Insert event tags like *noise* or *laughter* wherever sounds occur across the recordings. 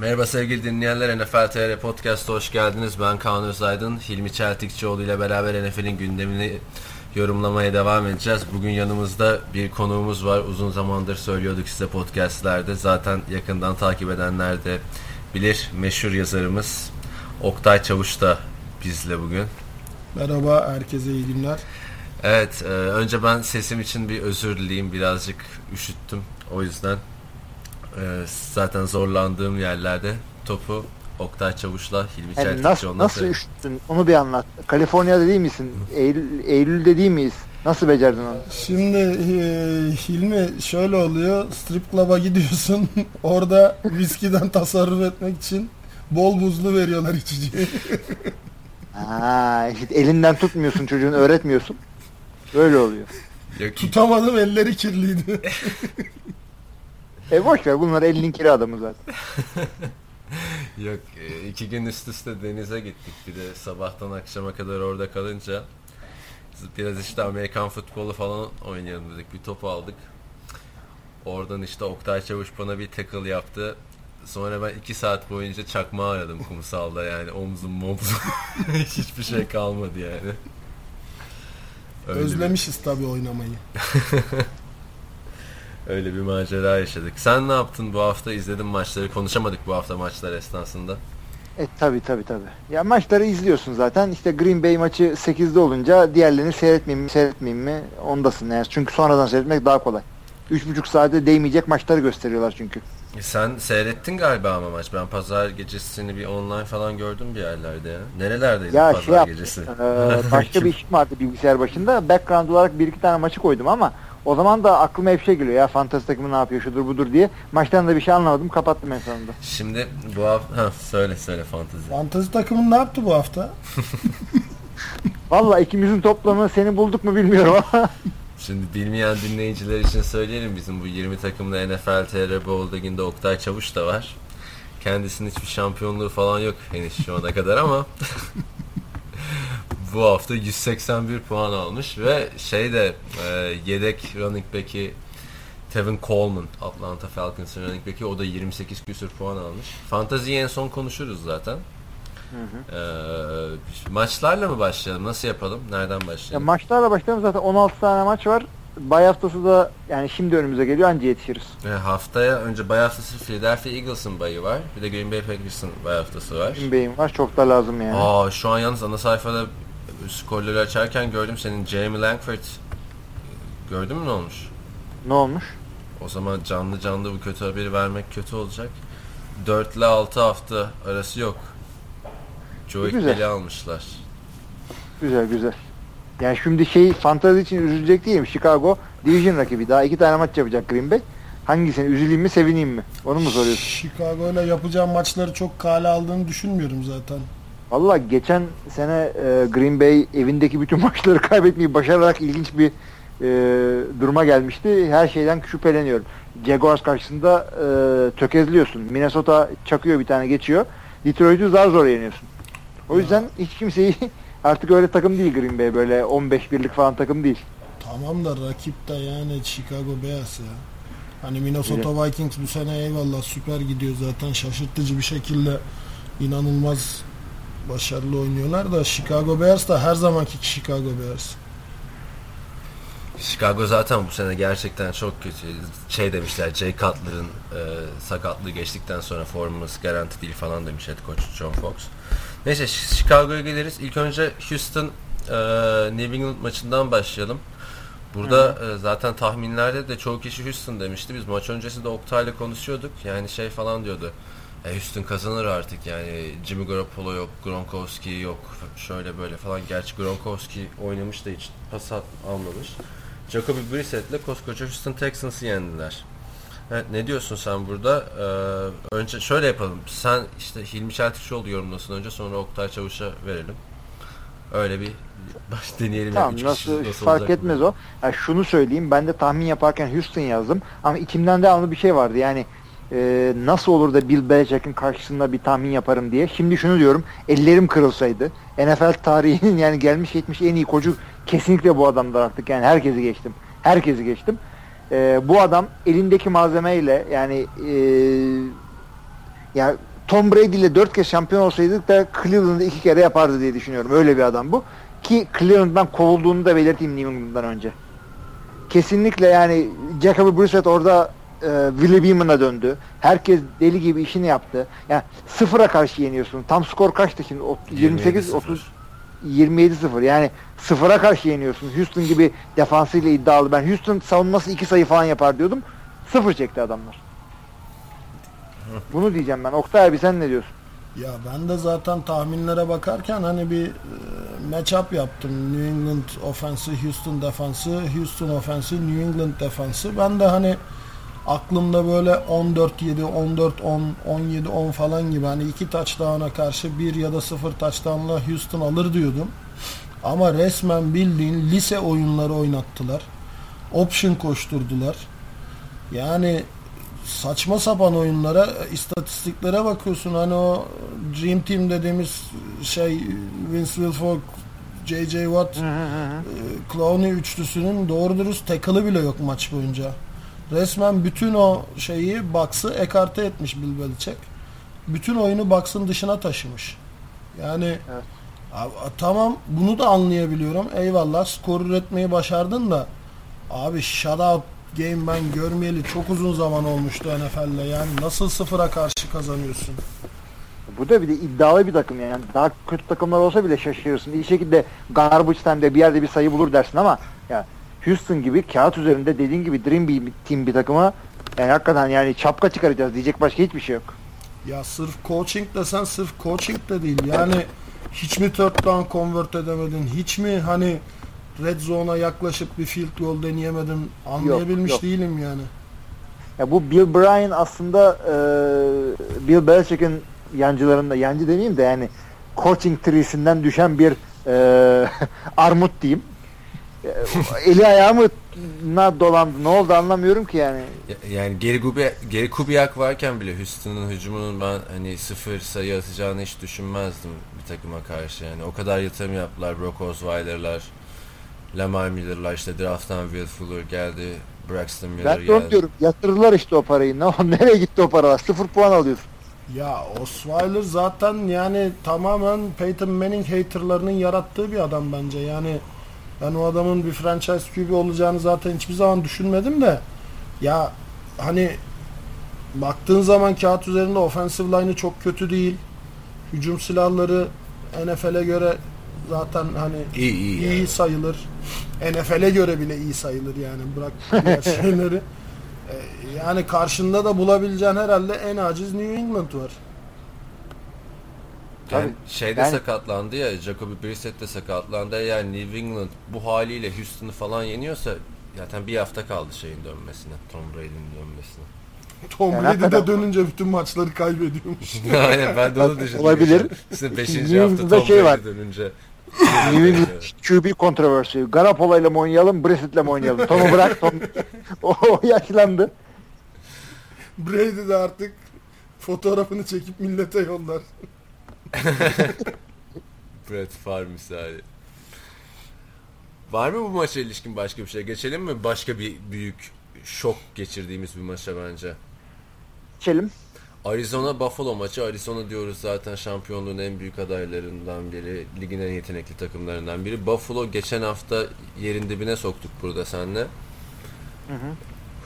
Merhaba sevgili dinleyenler NFL TR Podcast'a hoş geldiniz. Ben Kaan Özaydın. Hilmi Çeltikçioğlu ile beraber NFL'in gündemini yorumlamaya devam edeceğiz. Bugün yanımızda bir konuğumuz var. Uzun zamandır söylüyorduk size podcastlerde. Zaten yakından takip edenler de bilir. Meşhur yazarımız Oktay Çavuş da bizle bugün. Merhaba, herkese iyi günler. Evet, e, önce ben sesim için bir özür dileyeyim. Birazcık üşüttüm. O yüzden e, zaten zorlandığım yerlerde topu Oktay Çavuş'la Hilmi Yani Çeltikçi nasıl, nasıl üşüttün? Onu bir anlat. Kaliforniya'da değil misin? Eylül, Eylül'de değil miyiz? Nasıl becerdin onu? Şimdi e, Hilmi şöyle oluyor, strip club'a gidiyorsun, *laughs* orada viskiden tasarruf etmek için bol buzlu veriyorlar içeceği. Ha, işte elinden tutmuyorsun çocuğun öğretmiyorsun. Böyle oluyor. Yok, Tutamadım, elleri kirliydi. *laughs* E boş ver bunlar elinin kiri adamı zaten. *laughs* Yok e, iki gün üst üste denize gittik bir de sabahtan akşama kadar orada kalınca biraz işte Amerikan futbolu falan oynayalım dedik bir top aldık. Oradan işte Oktay Çavuş bana bir tackle yaptı. Sonra ben iki saat boyunca çakma aradım kumsalda yani omzum omzum *laughs* hiçbir şey kalmadı yani. Öyle bir- Özlemişiz tabii oynamayı. *laughs* Öyle bir macera yaşadık. Sen ne yaptın bu hafta? İzledin maçları. Konuşamadık bu hafta maçlar esnasında. E tabi tabi tabi. Ya maçları izliyorsun zaten. İşte Green Bay maçı 8'de olunca diğerlerini seyretmeyeyim mi seyretmeyeyim mi ondasın. Yani çünkü sonradan seyretmek daha kolay. 3,5 saate değmeyecek maçları gösteriyorlar çünkü. E Sen seyrettin galiba ama maç. Ben pazar gecesini bir online falan gördüm bir yerlerde ya. Nerelerdeydin Ya pazar şey yaptım. gecesi? Ee, başka bir *laughs* işim vardı bilgisayar başında. Background olarak bir iki tane maçı koydum ama o zaman da aklıma hep şey geliyor ya fantasy takımı ne yapıyor şudur budur diye. Maçtan da bir şey anlamadım kapattım en sonunda. Şimdi bu hafta... Ha, söyle söyle fantezi. Fantezi takımın ne yaptı bu hafta? *laughs* Valla ikimizin toplamı seni bulduk mu bilmiyorum ama *laughs* Şimdi bilmeyen dinleyiciler için söyleyelim. Bizim bu 20 takımlı NFL TR Bowl Oktay Çavuş da var. Kendisinin hiçbir şampiyonluğu falan yok henüz şu ana kadar ama *laughs* *laughs* bu hafta 181 puan almış ve şey de e, yedek running back'i Tevin Coleman Atlanta Falcons'ın running back'i o da 28 küsur puan almış. Fantaziyi en son konuşuruz zaten. E, maçlarla mı başlayalım? Nasıl yapalım? Nereden ya başlayalım? maçlarla başlayalım zaten 16 tane maç var. Bay haftası da yani şimdi önümüze geliyor anca yetişiriz. E, haftaya önce bay haftası Philadelphia Eagles'ın bayı var. Bir de Green Bay Packers'ın bay haftası var. Green Bay'im var çok da lazım yani. Aa şu an yalnız ana sayfada skorları açarken gördüm senin Jamie Langford gördün mü ne olmuş? Ne olmuş? O zaman canlı canlı bu kötü haberi vermek kötü olacak. 4 ile 6 hafta arası yok. Joey. Kelly almışlar. Güzel güzel. Yani şimdi şey fantazi için üzülecek değilim. Chicago division rakibi. Daha iki tane maç yapacak Green Bay. Hangisini üzüleyim mi sevineyim mi? Onu mu soruyorsun? Chicago ile yapacağım maçları çok kale aldığını düşünmüyorum zaten. Valla geçen sene e, Green Bay evindeki bütün *laughs* maçları kaybetmeyi başararak ilginç bir e, duruma gelmişti. Her şeyden şüpheleniyorum. Jaguars karşısında e, tökezliyorsun. Minnesota çakıyor bir tane geçiyor. Detroit'u zar zor yeniyorsun. O yüzden hiç kimseyi artık öyle takım değil Green Bay böyle 15 birlik falan takım değil. Tamam da rakip de yani Chicago Bears ya. Hani Minnesota Vikings bu sene eyvallah süper gidiyor zaten şaşırtıcı bir şekilde inanılmaz başarılı oynuyorlar da Chicago Bears da her zamanki Chicago Bears. Chicago zaten bu sene gerçekten çok kötü. Şey demişler Jay Cutler'ın e, sakatlığı geçtikten sonra formumuz garanti değil falan demiş head coach John Fox. Neyse Chicago'ya geliriz. İlk önce Houston e, New England maçından başlayalım. Burada e, zaten tahminlerde de çoğu kişi Houston demişti. Biz maç öncesi de Oktay'la konuşuyorduk. Yani şey falan diyordu. E, Houston kazanır artık yani Jimmy Garoppolo yok, Gronkowski yok, şöyle böyle falan. Gerçi Gronkowski oynamış da hiç pas almamış. Jacoby Brissett'le koskoca Houston Texans'ı yendiler. Evet, ne diyorsun sen burada? Ee, önce şöyle yapalım. Sen işte Hilmi Çeltikçioğlu yorumlasın önce sonra Oktay Çavuş'a verelim. Öyle bir baş deneyelim. Tamam nasıl, kişi fark etmez bu? o. Yani şunu söyleyeyim ben de tahmin yaparken Houston yazdım ama içimden devamlı bir şey vardı yani e, nasıl olur da Bill Belichick'in karşısında bir tahmin yaparım diye. Şimdi şunu diyorum ellerim kırılsaydı NFL tarihinin yani gelmiş geçmiş en iyi kocu kesinlikle bu adamdır artık yani herkesi geçtim. Herkesi geçtim. E, bu adam elindeki malzemeyle yani e, ya Tom Brady ile dört kez şampiyon olsaydık da Cleveland'ı iki kere yapardı diye düşünüyorum. Öyle bir adam bu. Ki Cleveland'dan kovulduğunu da belirteyim New England'dan önce. Kesinlikle yani Jacoby Brissett orada e, Willie Beeman'a döndü. Herkes deli gibi işini yaptı. Yani sıfıra karşı yeniyorsun. Tam skor kaçtı şimdi? O- 28 30 27-0 yani sıfıra karşı yeniyorsun. Houston gibi defansıyla iddialı. Ben Houston savunması iki sayı falan yapar diyordum. Sıfır çekti adamlar. Bunu diyeceğim ben. Oktay abi sen ne diyorsun? Ya ben de zaten tahminlere bakarken hani bir e, matchup yaptım. New England offensi, Houston defansı, Houston offensi, New England defansı. Ben de hani aklımda böyle 14-7, 14-10, 17-10 falan gibi hani iki touchdown'a karşı bir ya da sıfır touchdown'la Houston alır diyordum. Ama resmen bildiğin lise oyunları oynattılar. Option koşturdular. Yani saçma sapan oyunlara, istatistiklere bakıyorsun. Hani o Dream Team dediğimiz şey Vince Wilfork, J.J. Watt, e, Clowney üçlüsünün doğru dürüst tackle'ı bile yok maç boyunca. Resmen bütün o şeyi Bucks'ı ekarte etmiş Bill Belichick. Bütün oyunu Bucks'ın dışına taşımış. Yani Evet. abi, tamam bunu da anlayabiliyorum. Eyvallah skor üretmeyi başardın da abi shutout game ben görmeyeli çok uzun zaman olmuştu NFL'de. Yani nasıl sıfıra karşı kazanıyorsun? Bu da bir de iddialı bir takım yani. Daha kötü takımlar olsa bile şaşırırsın. İyi şekilde garbage time'de bir yerde bir sayı bulur dersin ama ya Houston gibi kağıt üzerinde dediğin gibi Dream bir team bir takıma yani hakikaten yani çapka çıkaracağız diyecek başka hiçbir şey yok. Ya sırf coaching desen sırf coaching de değil. Yani hiç mi third down convert edemedin? Hiç mi hani red zone'a yaklaşıp bir field goal deneyemedin? Anlayabilmiş yok. değilim yani. Ya bu Bill Bryan aslında e, Bill Belichick'in yancılarında yancı demeyeyim de yani coaching treesinden düşen bir e, *laughs* armut diyeyim. E, Eli ayağı mı na dolandı ne oldu anlamıyorum ki yani. Ya- Yani geri, Kubi, geri Kubiak varken bile Houston'ın hücumunun ben hani sıfır sayı atacağını hiç düşünmezdim bir takıma karşı. Yani o kadar yatırım yaptılar. Brock Osweiler'lar, Lamar Miller'lar işte draft'tan Will Fuller geldi. Braxton Miller Ben geldi. diyorum yatırdılar işte o parayı. Ne, *laughs* nereye gitti o paralar? Sıfır puan alıyorsun. Ya Osweiler zaten yani tamamen Peyton Manning haterlarının yarattığı bir adam bence. Yani ben o adamın bir franchise QB olacağını zaten hiçbir zaman düşünmedim de ya hani baktığın zaman kağıt üzerinde offensive line'ı çok kötü değil. Hücum silahları NFL'e göre zaten hani İyi iyi. iyi yani. sayılır. NFL'e göre bile iyi sayılır yani bırak *laughs* diğer şeyleri. Ee, Yani karşında da bulabileceğin herhalde en aciz New England var. Yani Tabii. şeyde Yani- sakatlandı ya Jacoby Brissett de sakatlandı. Yani New England bu haliyle Houston'ı falan yeniyorsa zaten bir hafta kaldı şeyin dönmesine. Tom Brady'nin dönmesine. *laughs* Tom Yani Brady de dönünce bütün maçları kaybediyormuş. *laughs* Aynen ben de onu düşündüm. Olabilir. New 5. hafta Tom şey Brady var. dönünce. New England QB kontroversi. Garoppolo ile mi oynayalım, Brissett'le mi oynayalım? Tom'u bırak, Tom *laughs* o, o yaşlandı. Brady de artık fotoğrafını çekip millete yollar. *laughs* Brett Favre misali. Var mı bu maça ilişkin başka bir şey? Geçelim mi? Başka bir büyük şok geçirdiğimiz bir maça bence. Geçelim. Arizona Buffalo maçı. Arizona diyoruz zaten şampiyonluğun en büyük adaylarından biri. Ligin en yetenekli takımlarından biri. Buffalo geçen hafta yerin dibine soktuk burada seninle.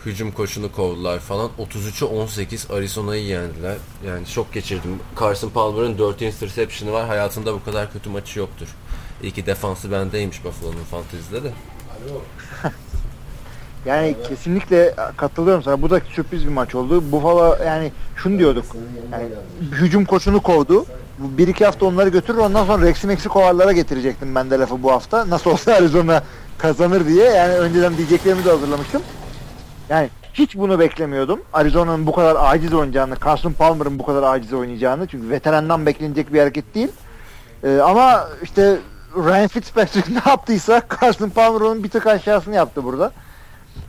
Hücum koşunu kovdular falan. 33'e 18 Arizona'yı yendiler. Yani şok geçirdim. Carson Palmer'ın 4 interception'ı var. Hayatında bu kadar kötü maçı yoktur. İyi ki defansı bendeymiş Buffalo'nun fantezide de. *laughs* Yani kesinlikle katılıyorum sana. Bu da sürpriz bir maç oldu. Buffalo yani şunu diyorduk. Yani hücum koçunu kovdu. Bu bir iki hafta onları götürür. Ondan sonra Rex'i Meksikovarlara getirecektim ben de lafı bu hafta. Nasıl olsa Arizona kazanır diye. Yani önceden diyeceklerimi de hazırlamıştım. Yani hiç bunu beklemiyordum. Arizona'nın bu kadar aciz oynayacağını, Carson Palmer'ın bu kadar aciz oynayacağını. Çünkü veterandan beklenecek bir hareket değil. Ee, ama işte Ryan Fitzpatrick *laughs* ne yaptıysa Carson Palmer onun bir tık aşağısını yaptı burada.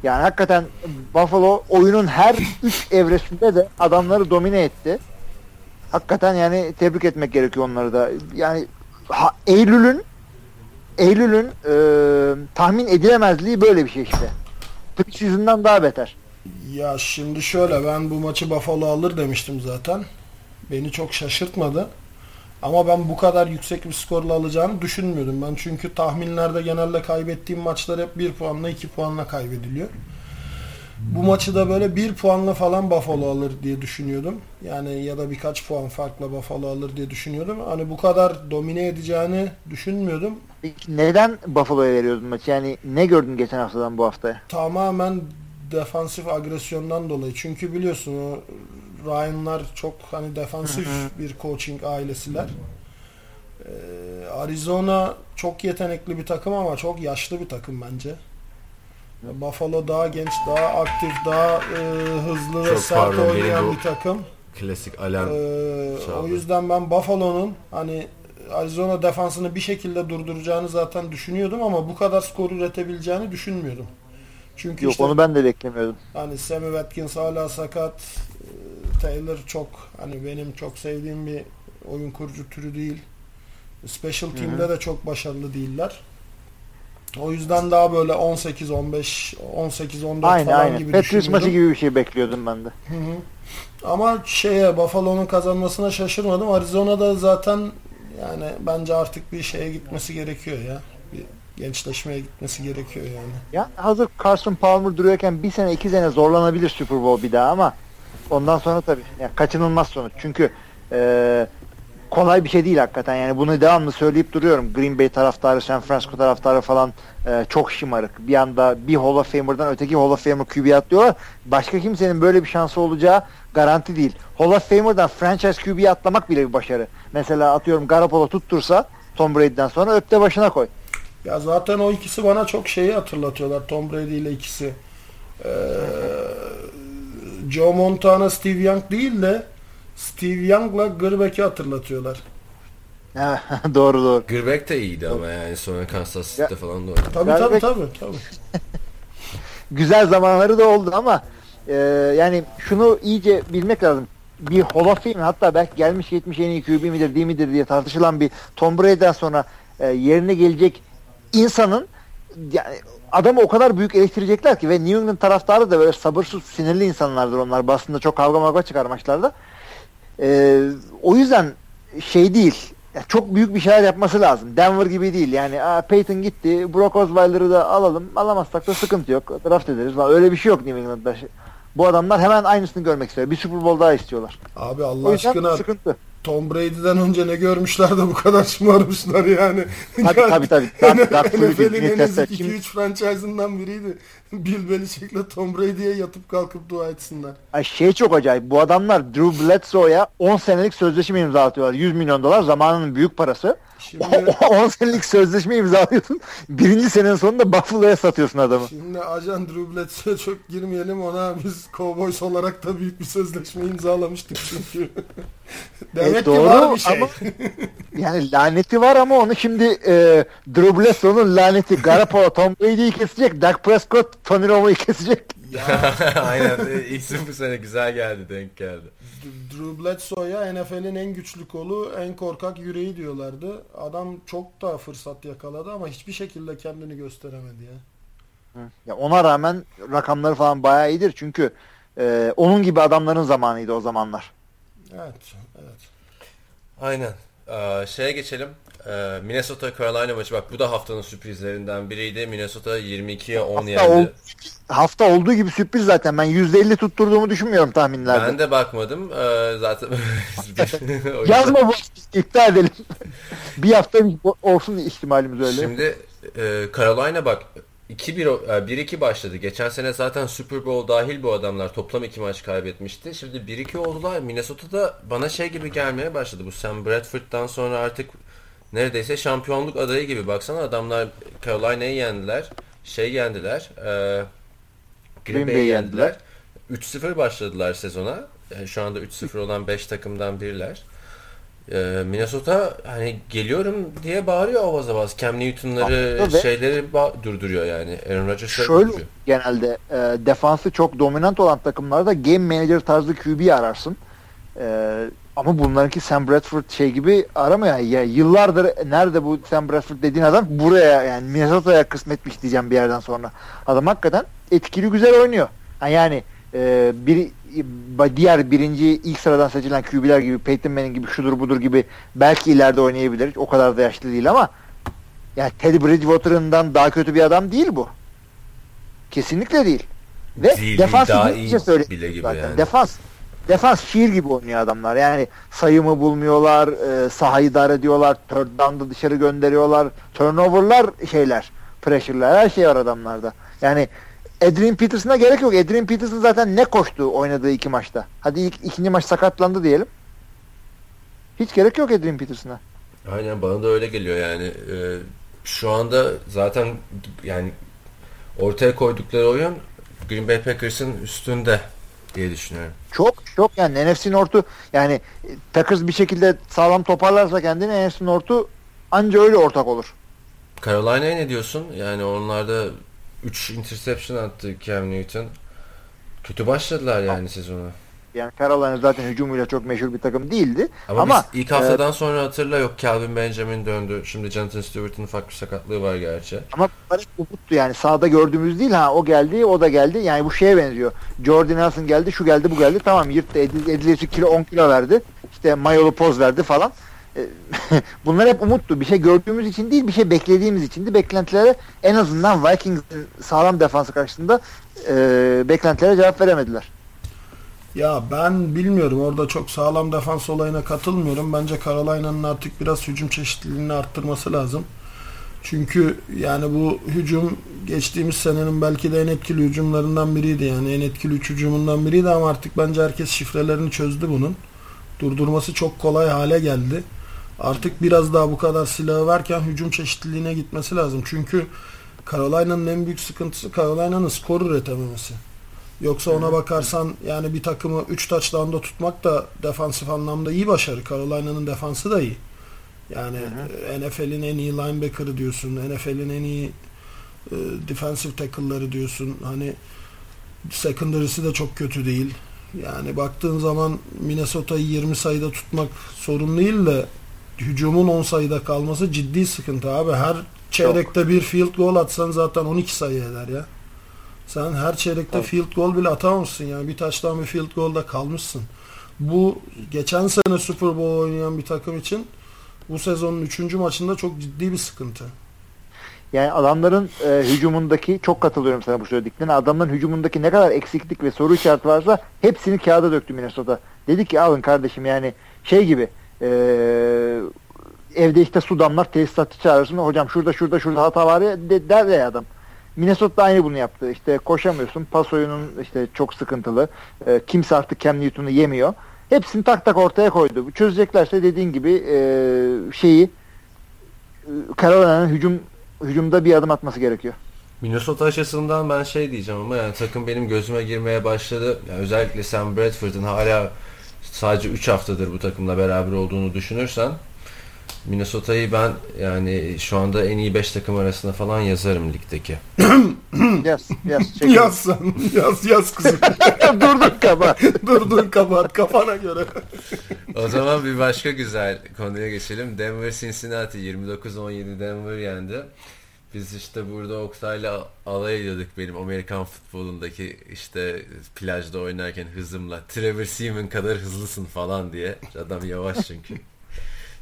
Yani hakikaten Buffalo oyunun her üç evresinde de adamları domine etti. Hakikaten yani tebrik etmek gerekiyor onları da. Yani ha, Eylül'ün Eylül'ün e, tahmin edilemezliği böyle bir şey işte. Preseason'dan daha beter. Ya şimdi şöyle ben bu maçı Buffalo alır demiştim zaten. beni çok şaşırtmadı. Ama ben bu kadar yüksek bir skorla alacağını düşünmüyordum. Ben çünkü tahminlerde genelde kaybettiğim maçlar hep 1 puanla 2 puanla kaybediliyor. Bu maçı da böyle 1 puanla falan Buffalo alır diye düşünüyordum. Yani ya da birkaç puan farkla Buffalo alır diye düşünüyordum. Hani bu kadar domine edeceğini düşünmüyordum. Peki neden Buffalo'ya veriyordun maçı? Yani ne gördün geçen haftadan bu haftaya? Tamamen defansif agresyondan dolayı. Çünkü biliyorsun o Ryan'lar çok hani defansif bir coaching ailesiler. Ee, Arizona çok yetenekli bir takım ama çok yaşlı bir takım bence. Buffalo daha genç, daha aktif, daha e, hızlı ve Çok sert pardon, benim oynayan bu- bir takım. Klasik alarm. Ee, o çaldı. yüzden ben Buffalo'nun hani Arizona defansını bir şekilde durduracağını zaten düşünüyordum ama bu kadar skor üretebileceğini düşünmüyordum. Çünkü Yok işte onu ben de beklemiyordum. Hani Sammy Watkins hala sakat. Ee, Taylor çok hani benim çok sevdiğim bir oyun kurucu türü değil. Special team'de de çok başarılı değiller. O yüzden daha böyle 18 15 18 14 Aynen falan aynen. gibi Patriots maçı gibi bir şey bekliyordum ben de. Hı hı. Ama şeye Buffalo'nun kazanmasına şaşırmadım. Arizona'da zaten yani bence artık bir şeye gitmesi gerekiyor ya. Bir gençleşmeye gitmesi gerekiyor yani. Ya hazır Carson Palmer duruyorken bir sene iki sene zorlanabilir Super Bowl bir daha ama ondan sonra tabii ya kaçınılmaz sonuç. Çünkü e, kolay bir şey değil hakikaten. Yani bunu devamlı söyleyip duruyorum. Green Bay taraftarı, San Francisco taraftarı falan e, çok şımarık. Bir anda bir Hall of Famer'dan öteki Hall of Famer QB atlıyorlar. Başka kimsenin böyle bir şansı olacağı garanti değil. Hall of Famer'dan franchise QB'ye atlamak bile bir başarı. Mesela atıyorum Garoppolo tuttursa Tom Brady'den sonra öpte başına koy. Ya zaten o ikisi bana çok şeyi hatırlatıyorlar. Tom Brady ile ikisi. Ee, Joe Montana, Steve Young değil de Steve Young'la Gırbeck'i hatırlatıyorlar. *laughs* doğru doğru. Gırbek de iyiydi ama yani sonra Kansas City'de falan da oynadı. Tabii Gırbeck- tabii tabii. tabii. *laughs* güzel zamanları da oldu ama e, yani şunu iyice bilmek lazım. Bir Hall of Fame hatta belki gelmiş 70 en iyi QB midir değil midir diye tartışılan bir Tom Brady'den sonra e, yerine gelecek insanın yani adamı o kadar büyük eleştirecekler ki ve New England taraftarı da böyle sabırsız sinirli insanlardır onlar. Basında çok kavga mavga çıkar maçlarda. E, o yüzden şey değil. ya çok büyük bir şeyler yapması lazım. Denver gibi değil. Yani Aa, Peyton gitti. Brock Osweiler'ı da alalım. Alamazsak da sıkıntı yok. Draft ederiz. falan. Öyle bir şey yok New England'da. Bu adamlar hemen aynısını görmek istiyor. Bir Super Bowl daha istiyorlar. Abi Allah aşkına sıkıntı. Tom Brady'den önce ne görmüşler de bu kadar şımarmışlar yani. Tabii tabii tabii. *laughs* NFL'in en ezik Kim- 2-3 franchise'ından biriydi. *laughs* Bill Belichick'le Tom Brady'ye yatıp kalkıp dua etsinler. Ay şey çok acayip. Bu adamlar Drew Bledsoe'ya 10 senelik sözleşme imzalatıyorlar. 100 milyon dolar zamanının büyük parası. Şimdi *laughs* 10 senelik sözleşme imzalıyorsun. Birinci senenin sonunda Buffalo'ya satıyorsun adamı. Şimdi ajan Drew Bledsoe'ya çok girmeyelim ona biz Cowboys olarak da büyük bir sözleşme imzalamıştık çünkü. *laughs* Demek ki doğru var bir şey. ama- Yani laneti var ama onu şimdi e, Drew Bledsoe'nun laneti Garoppolo Tom Brady'yi kesecek. Dak Prescott Tony Romo'yu kesecek. Ya *laughs* Aynen. İsim bu sene güzel geldi, denk geldi. Drew Bledsoe'ya NFL'in en güçlü kolu, en korkak yüreği diyorlardı. Adam çok da fırsat yakaladı ama hiçbir şekilde kendini gösteremedi ya. Ya ona rağmen rakamları falan bayağı iyidir. Çünkü e, onun gibi adamların zamanıydı o zamanlar. Evet, evet. Aynen. Ee, şeye geçelim. Ee, Minnesota Carolina maçı bak bu da haftanın sürprizlerinden biriydi. Minnesota 22'ye 10 Hafta, yendi. ol- hafta olduğu gibi sürpriz zaten. Ben %50 tutturduğumu düşünmüyorum tahminlerde. Ben de bakmadım. Ee, zaten *laughs* *laughs* Yazma bu iptal edelim. bir hafta olsun ihtimalimiz öyle. Şimdi e, Carolina bak 2-1 o- e, 1-2 başladı. Geçen sene zaten Super Bowl dahil bu adamlar toplam 2 maç kaybetmişti. Şimdi 1-2 oldular. Minnesota'da bana şey gibi gelmeye başladı. Bu Sam Bradford'dan sonra artık neredeyse şampiyonluk adayı gibi. Baksana adamlar Carolina'yı yendiler. Şey yendiler. E, Green Bay'i yendiler. 3-0 başladılar sezona. Yani şu anda 3-0 olan 5 takımdan biriler. Ee, Minnesota hani geliyorum diye bağırıyor avaz avaz. Cam Newton'ları ve- şeyleri durduruyor yani. Aaron Rodgers'ı Şöyle durduruyor. genelde e, defansı çok dominant olan takımlarda game manager tarzı QB ararsın. E, ama bunlarınki Sam Bradford şey gibi aramıyor. Ya, yıllardır nerede bu Sam Bradford dediğin adam buraya yani Minnesota'ya kısmetmiş diyeceğim bir yerden sonra. Adam hakikaten etkili güzel oynuyor. Yani e, bir diğer birinci ilk sıradan seçilen QB'ler gibi Peyton Manning gibi şudur budur gibi belki ileride oynayabilir. O kadar da yaşlı değil ama yani Teddy Bridgewater'ından daha kötü bir adam değil bu. Kesinlikle değil. Ve Değil, defans daha iyi bile gibi zaten. yani. Defans defans şiir gibi oynuyor adamlar. Yani sayımı bulmuyorlar, e, sahayı dar ediyorlar, third down'da dışarı gönderiyorlar, turnover'lar şeyler, pressure'lar her şey var adamlarda. Yani Adrian Peterson'a gerek yok. Adrian Peterson zaten ne koştu oynadığı iki maçta. Hadi ilk, ikinci maç sakatlandı diyelim. Hiç gerek yok Adrian Peterson'a. Aynen bana da öyle geliyor yani. Ee, şu anda zaten yani ortaya koydukları oyun Green Bay Packers'ın üstünde diye düşünüyorum. Çok çok yani NFC North'u yani e, Packers bir şekilde sağlam toparlarsa kendini NFC North'u anca öyle ortak olur. Carolina'ya ne diyorsun? Yani onlarda 3 interception attı Cam Newton. Kötü başladılar yani sezona. Yani Carolina zaten hücumuyla çok meşhur bir takım değildi. Ama, Ama, ilk haftadan sonra hatırla yok Calvin Benjamin döndü. Şimdi Jonathan Stewart'ın ufak bir sakatlığı var gerçi. Ama bunlar hep umuttu yani sahada gördüğümüz değil ha o geldi o da geldi yani bu şeye benziyor. Jordan Nelson geldi şu geldi bu geldi tamam yırttı Edil- Edilesi kilo 10 kilo verdi işte mayolu poz verdi falan. E, *laughs* Bunlar hep umuttu. Bir şey gördüğümüz için değil, bir şey beklediğimiz içindi. Beklentilere en azından Vikings'in sağlam defansı karşısında e, beklentilere cevap veremediler. Ya ben bilmiyorum orada çok sağlam defans olayına katılmıyorum. Bence Carolina'nın artık biraz hücum çeşitliliğini arttırması lazım. Çünkü yani bu hücum geçtiğimiz senenin belki de en etkili hücumlarından biriydi. Yani en etkili üç hücumundan biriydi ama artık bence herkes şifrelerini çözdü bunun. Durdurması çok kolay hale geldi. Artık biraz daha bu kadar silahı varken hücum çeşitliliğine gitmesi lazım. Çünkü Carolina'nın en büyük sıkıntısı Carolina'nın skor üretememesi. Yoksa ona bakarsan yani bir takımı 3 touchdown'da tutmak da defansif anlamda iyi başarı. Carolina'nın defansı da iyi. Yani NFL'in en iyi linebacker'ı diyorsun. NFL'in en iyi e, defensive tackle'ları diyorsun. Hani secondary'si de çok kötü değil. Yani baktığın zaman Minnesota'yı 20 sayıda tutmak sorun değil de hücumun 10 sayıda kalması ciddi sıkıntı abi. Her çeyrekte bir field goal atsan zaten 12 sayı eder ya. Sen her çeyrekte Tabii. field goal bile atamamışsın yani. Bir taştan bir field goal'da kalmışsın. Bu geçen sene Super Bowl oynayan bir takım için bu sezonun 3. maçında çok ciddi bir sıkıntı. Yani adamların e, hücumundaki çok katılıyorum sana bu söylediklerine. Adamların hücumundaki ne kadar eksiklik ve soru işareti varsa hepsini kağıda döktü Minnesota. Dedi ki alın kardeşim yani şey gibi e, evde işte su damlar tesisatçı çağırırsın. Hocam şurada şurada şurada hata var ya de, der ya adam. Minnesota aynı bunu yaptı. İşte koşamıyorsun. Pas oyunun işte çok sıkıntılı. E, kimse artık Cam Newton'u yemiyor. Hepsini tak tak ortaya koydu. Çözeceklerse dediğin gibi e, şeyi e, Carolina'nın hücum hücumda bir adım atması gerekiyor. Minnesota açısından ben şey diyeceğim ama yani takım benim gözüme girmeye başladı. Yani özellikle Sam Bradford'ın hala sadece 3 haftadır bu takımla beraber olduğunu düşünürsen Minnesota'yı ben yani şu anda en iyi 5 takım arasında falan yazarım ligdeki. Yaz, yaz. çekin. Yaz sen. Yaz yaz kızım. Durduk kaba. dur dur kapat kafana göre. O zaman bir başka güzel konuya geçelim. Denver Cincinnati 29-17 Denver yendi. Biz işte burada Oktay'la alay ediyorduk benim Amerikan futbolundaki işte plajda oynarken hızımla. Trevor Seaman kadar hızlısın falan diye. Adam yavaş çünkü.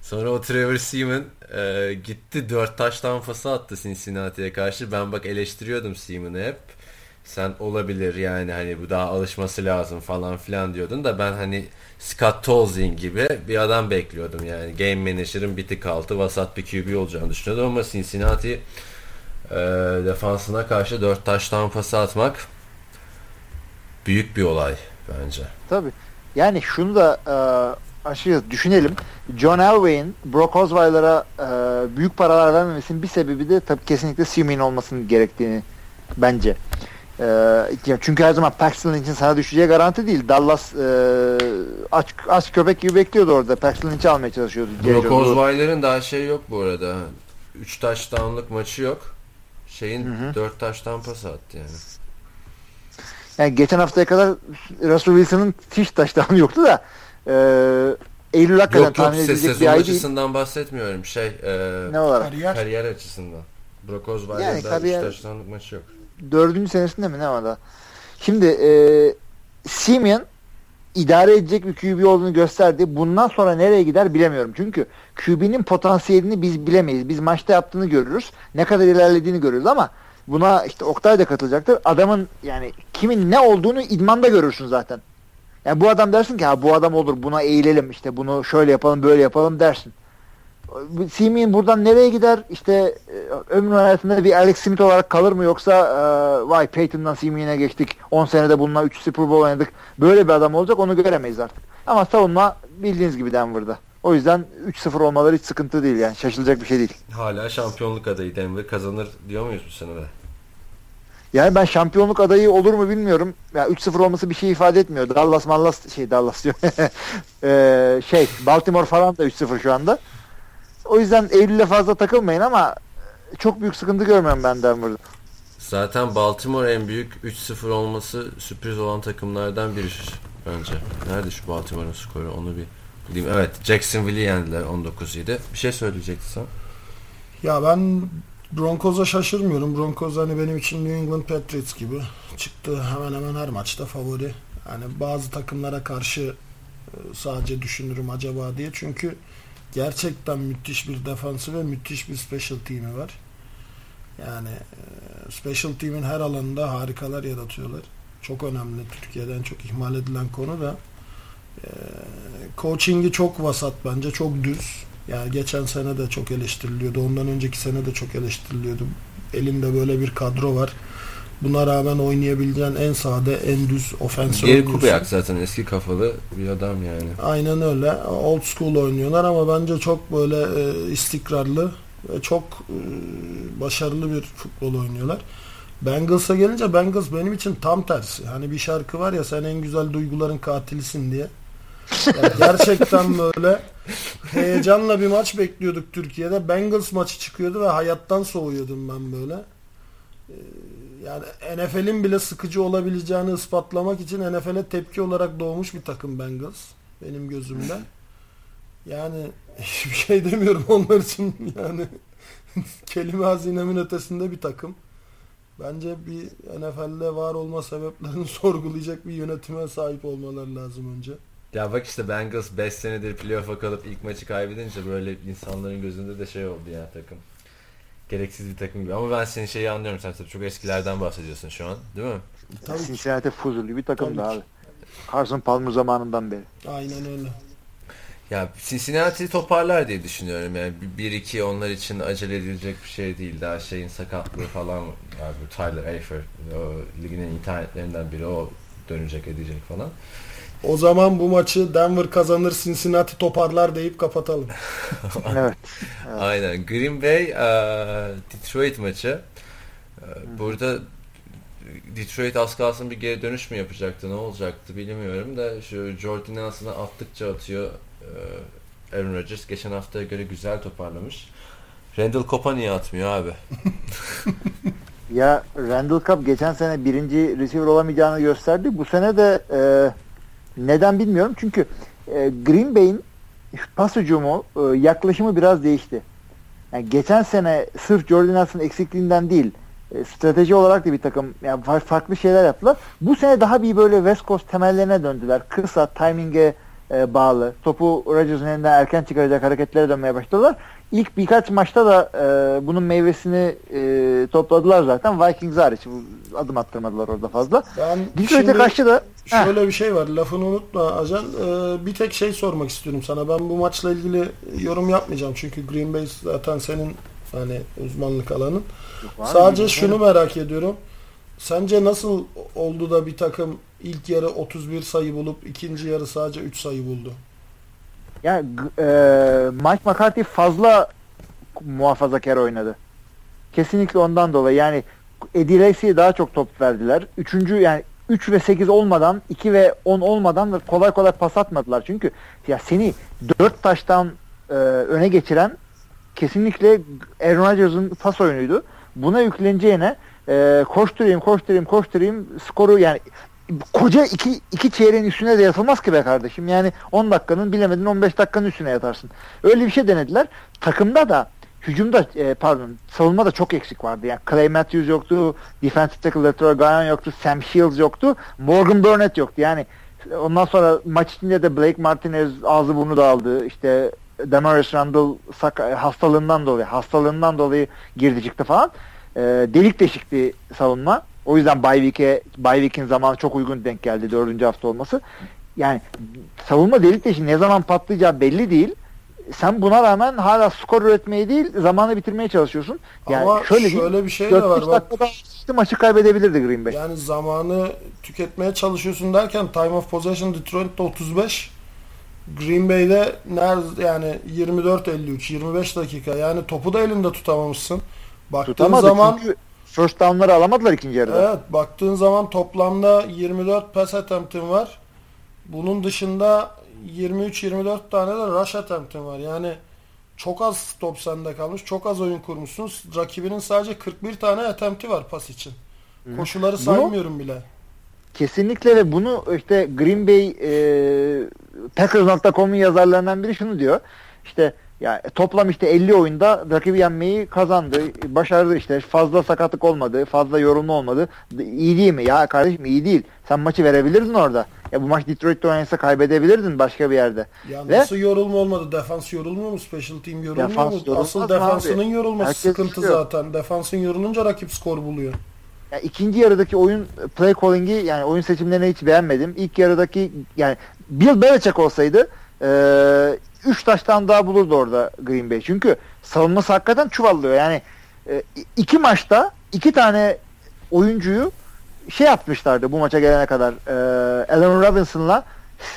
Sonra o Trevor Seaman e, gitti 4 taş tampası attı Cincinnati'ye karşı. Ben bak eleştiriyordum Seaman'ı hep. Sen olabilir yani hani bu daha alışması lazım falan filan diyordun da ben hani Scott Tolzien gibi bir adam bekliyordum yani. Game Manager'ın bir tık altı vasat bir QB olacağını düşünüyordum ama Cincinnati e, defansına karşı 4 taş tampası atmak büyük bir olay bence. Tabii. Yani şunu da e, aşırı düşünelim. John Elway'in Brock Osweiler'a e, büyük paralar vermemesinin bir sebebi de tabii kesinlikle Seaman olmasının gerektiğini bence. E, çünkü her zaman Paxton için sana düşeceği garanti değil. Dallas e, aç, aç köpek gibi bekliyordu orada. Paxton için almaya çalışıyordu. Brock. Osweiler'ın daha şey yok bu arada. 3 touchdown'lık maçı yok. Şeyin Hı hı. 4 touchdown pas attı yani. Yani geçen haftaya kadar Russell Wilson'ın hiç taştanı yoktu da e, Eylül hakikaten Yok yok tahmin se- edilecek sezon bir ay değil. açısından bahsetmiyorum. Şey e, Ne olarak? Kariyer. kariyer açısından. Brock Osweiler'da Yani 3 kariyer- touchdown'lık maçı yok. Dördüncü senesinde mi ne var da? Şimdi e, Simeon idare edecek bir QB olduğunu gösterdi. Bundan sonra nereye gider bilemiyorum. Çünkü QB'nin potansiyelini biz bilemeyiz. Biz maçta yaptığını görürüz. Ne kadar ilerlediğini görürüz ama buna işte Oktay da katılacaktır. Adamın yani kimin ne olduğunu idmanda görürsün zaten. Yani bu adam dersin ki ha bu adam olur buna eğilelim işte bunu şöyle yapalım böyle yapalım dersin. Simeon buradan nereye gider? İşte e, ömrü hayatında bir Alex Smith olarak kalır mı yoksa e, vay Peyton'dan Simeon'e geçtik. 10 senede bununla 3 Super Bowl oynadık. Böyle bir adam olacak onu göremeyiz artık. Ama savunma bildiğiniz gibi Denver'da. O yüzden 3-0 olmaları hiç sıkıntı değil yani. Şaşılacak bir şey değil. Hala şampiyonluk adayı Denver kazanır diyor muyuz bu sene de? Yani ben şampiyonluk adayı olur mu bilmiyorum. Ya yani 3-0 olması bir şey ifade etmiyor. Dallas Mallas şey Dallas diyor. *laughs* ee, şey Baltimore falan da 3-0 şu anda. O yüzden Eylül'e fazla takılmayın ama çok büyük sıkıntı görmüyorum ben Denver'da. Zaten Baltimore en büyük 3-0 olması sürpriz olan takımlardan biri bence. Nerede şu Baltimore'un skoru onu bir bulayım. Evet Jacksonville'i yendiler 19-7. Bir şey söyleyecektin sen. Ya ben Broncos'a şaşırmıyorum. Broncos hani benim için New England Patriots gibi çıktı hemen hemen her maçta favori. Yani bazı takımlara karşı sadece düşünürüm acaba diye. Çünkü gerçekten müthiş bir defansı ve müthiş bir special team'i var. Yani e, special team'in her alanında harikalar yaratıyorlar. Çok önemli. Türkiye'den çok ihmal edilen konu da e, coaching'i çok vasat bence. Çok düz. Yani geçen sene de çok eleştiriliyordu. Ondan önceki sene de çok eleştiriliyordu. Elinde böyle bir kadro var. Buna rağmen oynayabileceğin en sade, en düz ofens Geri Kubiak zaten eski kafalı bir adam yani. Aynen öyle. Old school oynuyorlar ama bence çok böyle e, istikrarlı ve çok e, başarılı bir futbol oynuyorlar. Bengals'a gelince Bengals benim için tam tersi. Hani bir şarkı var ya sen en güzel duyguların katilisin diye. Yani *laughs* gerçekten böyle heyecanla bir maç bekliyorduk Türkiye'de. Bengals maçı çıkıyordu ve hayattan soğuyordum ben böyle. Ee, yani NFL'in bile sıkıcı olabileceğini ispatlamak için NFL'e tepki olarak doğmuş bir takım Bengals benim gözümde. Yani *laughs* hiçbir şey demiyorum onlar için yani *laughs* kelime hazinemin ötesinde bir takım. Bence bir NFL'de var olma sebeplerini *laughs* sorgulayacak bir yönetime sahip olmaları lazım önce. Ya bak işte Bengals 5 senedir playoff'a kalıp ilk maçı kaybedince böyle insanların gözünde de şey oldu ya takım. Gereksiz bir takım gibi. Ama ben senin şeyi anlıyorum. Sen tabii çok eskilerden bahsediyorsun şu an. Değil mi? Tabii Cincinnati fuzuli bir takımdı abi. Carson Palmer zamanından beri. Aynen öyle. Ya Cincinnati toparlar diye düşünüyorum. Yani 1-2 onlar için acele edilecek bir şey değil. Daha şeyin sakatlığı falan var. Bu Tyler Eifert. O ligin en iyi talentlerinden biri. O dönecek edecek falan. O zaman bu maçı Denver kazanır Cincinnati toparlar deyip kapatalım. *laughs* evet. evet. Aynen. Green Bay Detroit maçı. Burada Detroit az kalsın bir geri dönüş mü yapacaktı ne olacaktı bilmiyorum da şu Jordan Nelson'a attıkça atıyor Aaron Rodgers. Geçen haftaya göre güzel toparlamış. Randall Cobb'a niye atmıyor abi? *laughs* ya Randall Cobb geçen sene birinci receiver olamayacağını gösterdi. Bu sene de e, neden bilmiyorum. Çünkü e, Green Bay'in pas hücumu e, yaklaşımı biraz değişti. Yani geçen sene sırf Jordan Nelson'ın eksikliğinden değil e, strateji olarak da bir takım yani farklı şeyler yaptılar. Bu sene daha bir böyle West Coast temellerine döndüler. Kısa, timing'e e, bağlı. Topu Rodgers'ın elinden erken çıkaracak hareketlere dönmeye başladılar. İlk birkaç maçta da e, bunun meyvesini e, topladılar zaten. Vikings hariç adım attırmadılar orada fazla. Ben Detroit'e karşı da şöyle heh. bir şey var. Lafını unutma Ajan. Ee, bir tek şey sormak istiyorum sana. Ben bu maçla ilgili yorum yapmayacağım. Çünkü Green Bay zaten senin hani uzmanlık alanın. Yok, Sadece şunu merak ediyorum. Sence nasıl oldu da bir takım ilk yarı 31 sayı bulup ikinci yarı sadece 3 sayı buldu? Yani e, Mike McCarthy fazla muhafazakar oynadı. Kesinlikle ondan dolayı yani Eddie Lacy'ye daha çok top verdiler. Üçüncü yani 3 ve 8 olmadan 2 ve 10 olmadan kolay kolay pas atmadılar. Çünkü ya seni 4 taştan e, öne geçiren kesinlikle Aaron Rodgers'ın pas oyunuydu. Buna yükleneceğine e, koşturayım, koşturayım, koşturayım skoru yani koca iki, iki çeyreğin üstüne de yatılmaz ki be kardeşim. Yani 10 dakikanın bilemedin 15 dakikanın üstüne yatarsın. Öyle bir şey denediler. Takımda da hücumda e, pardon savunma da çok eksik vardı. Yani Clay Matthews yoktu, defensive tackle Lateral Gayan yoktu, Sam Shields yoktu, Morgan Burnett yoktu. Yani ondan sonra maç içinde de Blake Martinez ağzı burnu dağıldı. İşte Demarius Randall hastalığından dolayı hastalığından dolayı girdi çıktı falan. E, delik deşikti savunma. O yüzden Bayvik'e Bayvik'in zamanı çok uygun denk geldi dördüncü hafta olması. Yani savunma delik deşik ne zaman patlayacağı belli değil. Sen buna rağmen hala skor üretmeyi değil zamanı bitirmeye çalışıyorsun. Yani Ama şöyle, şöyle bir şey de var. Bak, işte maçı kaybedebilirdi Green Bay. Yani zamanı tüketmeye çalışıyorsun derken time of possession Detroit'te 35 Green Bay'de nerede yani 24-53 25 dakika yani topu da elinde tutamamışsın. Baktığın Tutamadı zaman çünkü first down'ları alamadılar ikinci yarıda. Evet, baktığın zaman toplamda 24 pass attempt'in var. Bunun dışında 23-24 tane de rush attempt'in var. Yani çok az top sende kalmış. Çok az oyun kurmuşsun. Rakibinin sadece 41 tane attempt'i var pas için. Koşuları saymıyorum bile. Kesinlikle ve bunu işte Green Bay e, Packers.com'un yazarlarından biri şunu diyor. İşte ya toplam işte 50 oyunda rakibi yenmeyi kazandı. Başardı işte. Fazla sakatlık olmadı. Fazla yorulma olmadı. İyi değil mi? Ya kardeşim iyi değil. Sen maçı verebilirdin orada. Ya bu maç Detroit'te oynasa kaybedebilirdin başka bir yerde. Ya Ve, nasıl yorulma olmadı? Defans yorulmuyor mu? Special team yorulmuyor defans mu? Asıl defansının abi. yorulması Herkes sıkıntı yoruluyor. zaten. Defansın yorulunca rakip skor buluyor. Ya ikinci yarıdaki oyun play calling'i yani oyun seçimlerini hiç beğenmedim. İlk yarıdaki yani Bill Belichick olsaydı e, 3 taştan daha bulurdu orada Green Bay. Çünkü savunması hakikaten çuvallıyor. Yani e, iki maçta iki tane oyuncuyu şey yapmışlardı bu maça gelene kadar. E, Allen Robinson'la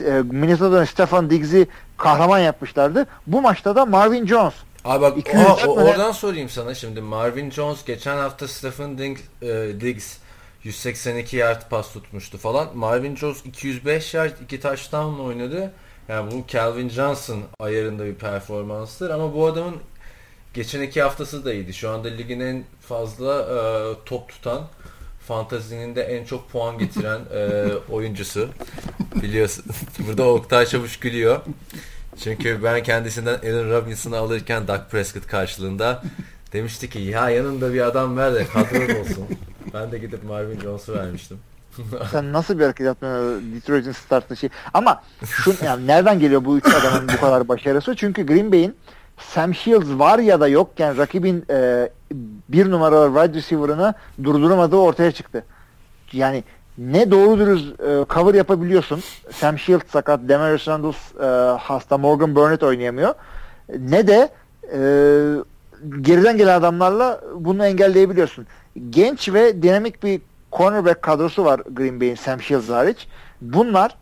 e, Minnesota'nın Stefan Diggs'i kahraman yapmışlardı. Bu maçta da Marvin Jones. Abi bak o, o, oradan sorayım sana şimdi. Marvin Jones geçen hafta Stephen Diggs, e, Diggs 182 yard pas tutmuştu falan. Marvin Jones 205 yard iki touchdown oynadı. Yani bu Calvin Johnson ayarında bir performanstır ama bu adamın geçen iki haftası da iyiydi. Şu anda ligin en fazla e, top tutan fantazinin de en çok puan getiren e, *laughs* oyuncusu. Biliyorsun. *laughs* Burada Oktay Çavuş gülüyor. Çünkü ben kendisinden Allen Robinson'ı alırken Doug Prescott karşılığında demişti ki ya yanında bir adam ver de kadro olsun. Ben de gidip Marvin Jones'u vermiştim. *laughs* Sen nasıl bir hareket yaptın Detroit'in startlı şey. Ama şu yani nereden geliyor bu üç adamın bu kadar başarısı? Çünkü Green Bay'in Sam Shields var ya da yokken rakibin e, bir numaralı wide receiver'ını durduramadığı ortaya çıktı. Yani ne doğru dürüst e, cover yapabiliyorsun. Sam Shields sakat, Demarius Randall e, hasta, Morgan Burnett oynayamıyor. Ne de e, geriden gelen adamlarla bunu engelleyebiliyorsun. Genç ve dinamik bir cornerback kadrosu var Green Bay'in Sam Shields hariç. Bunlar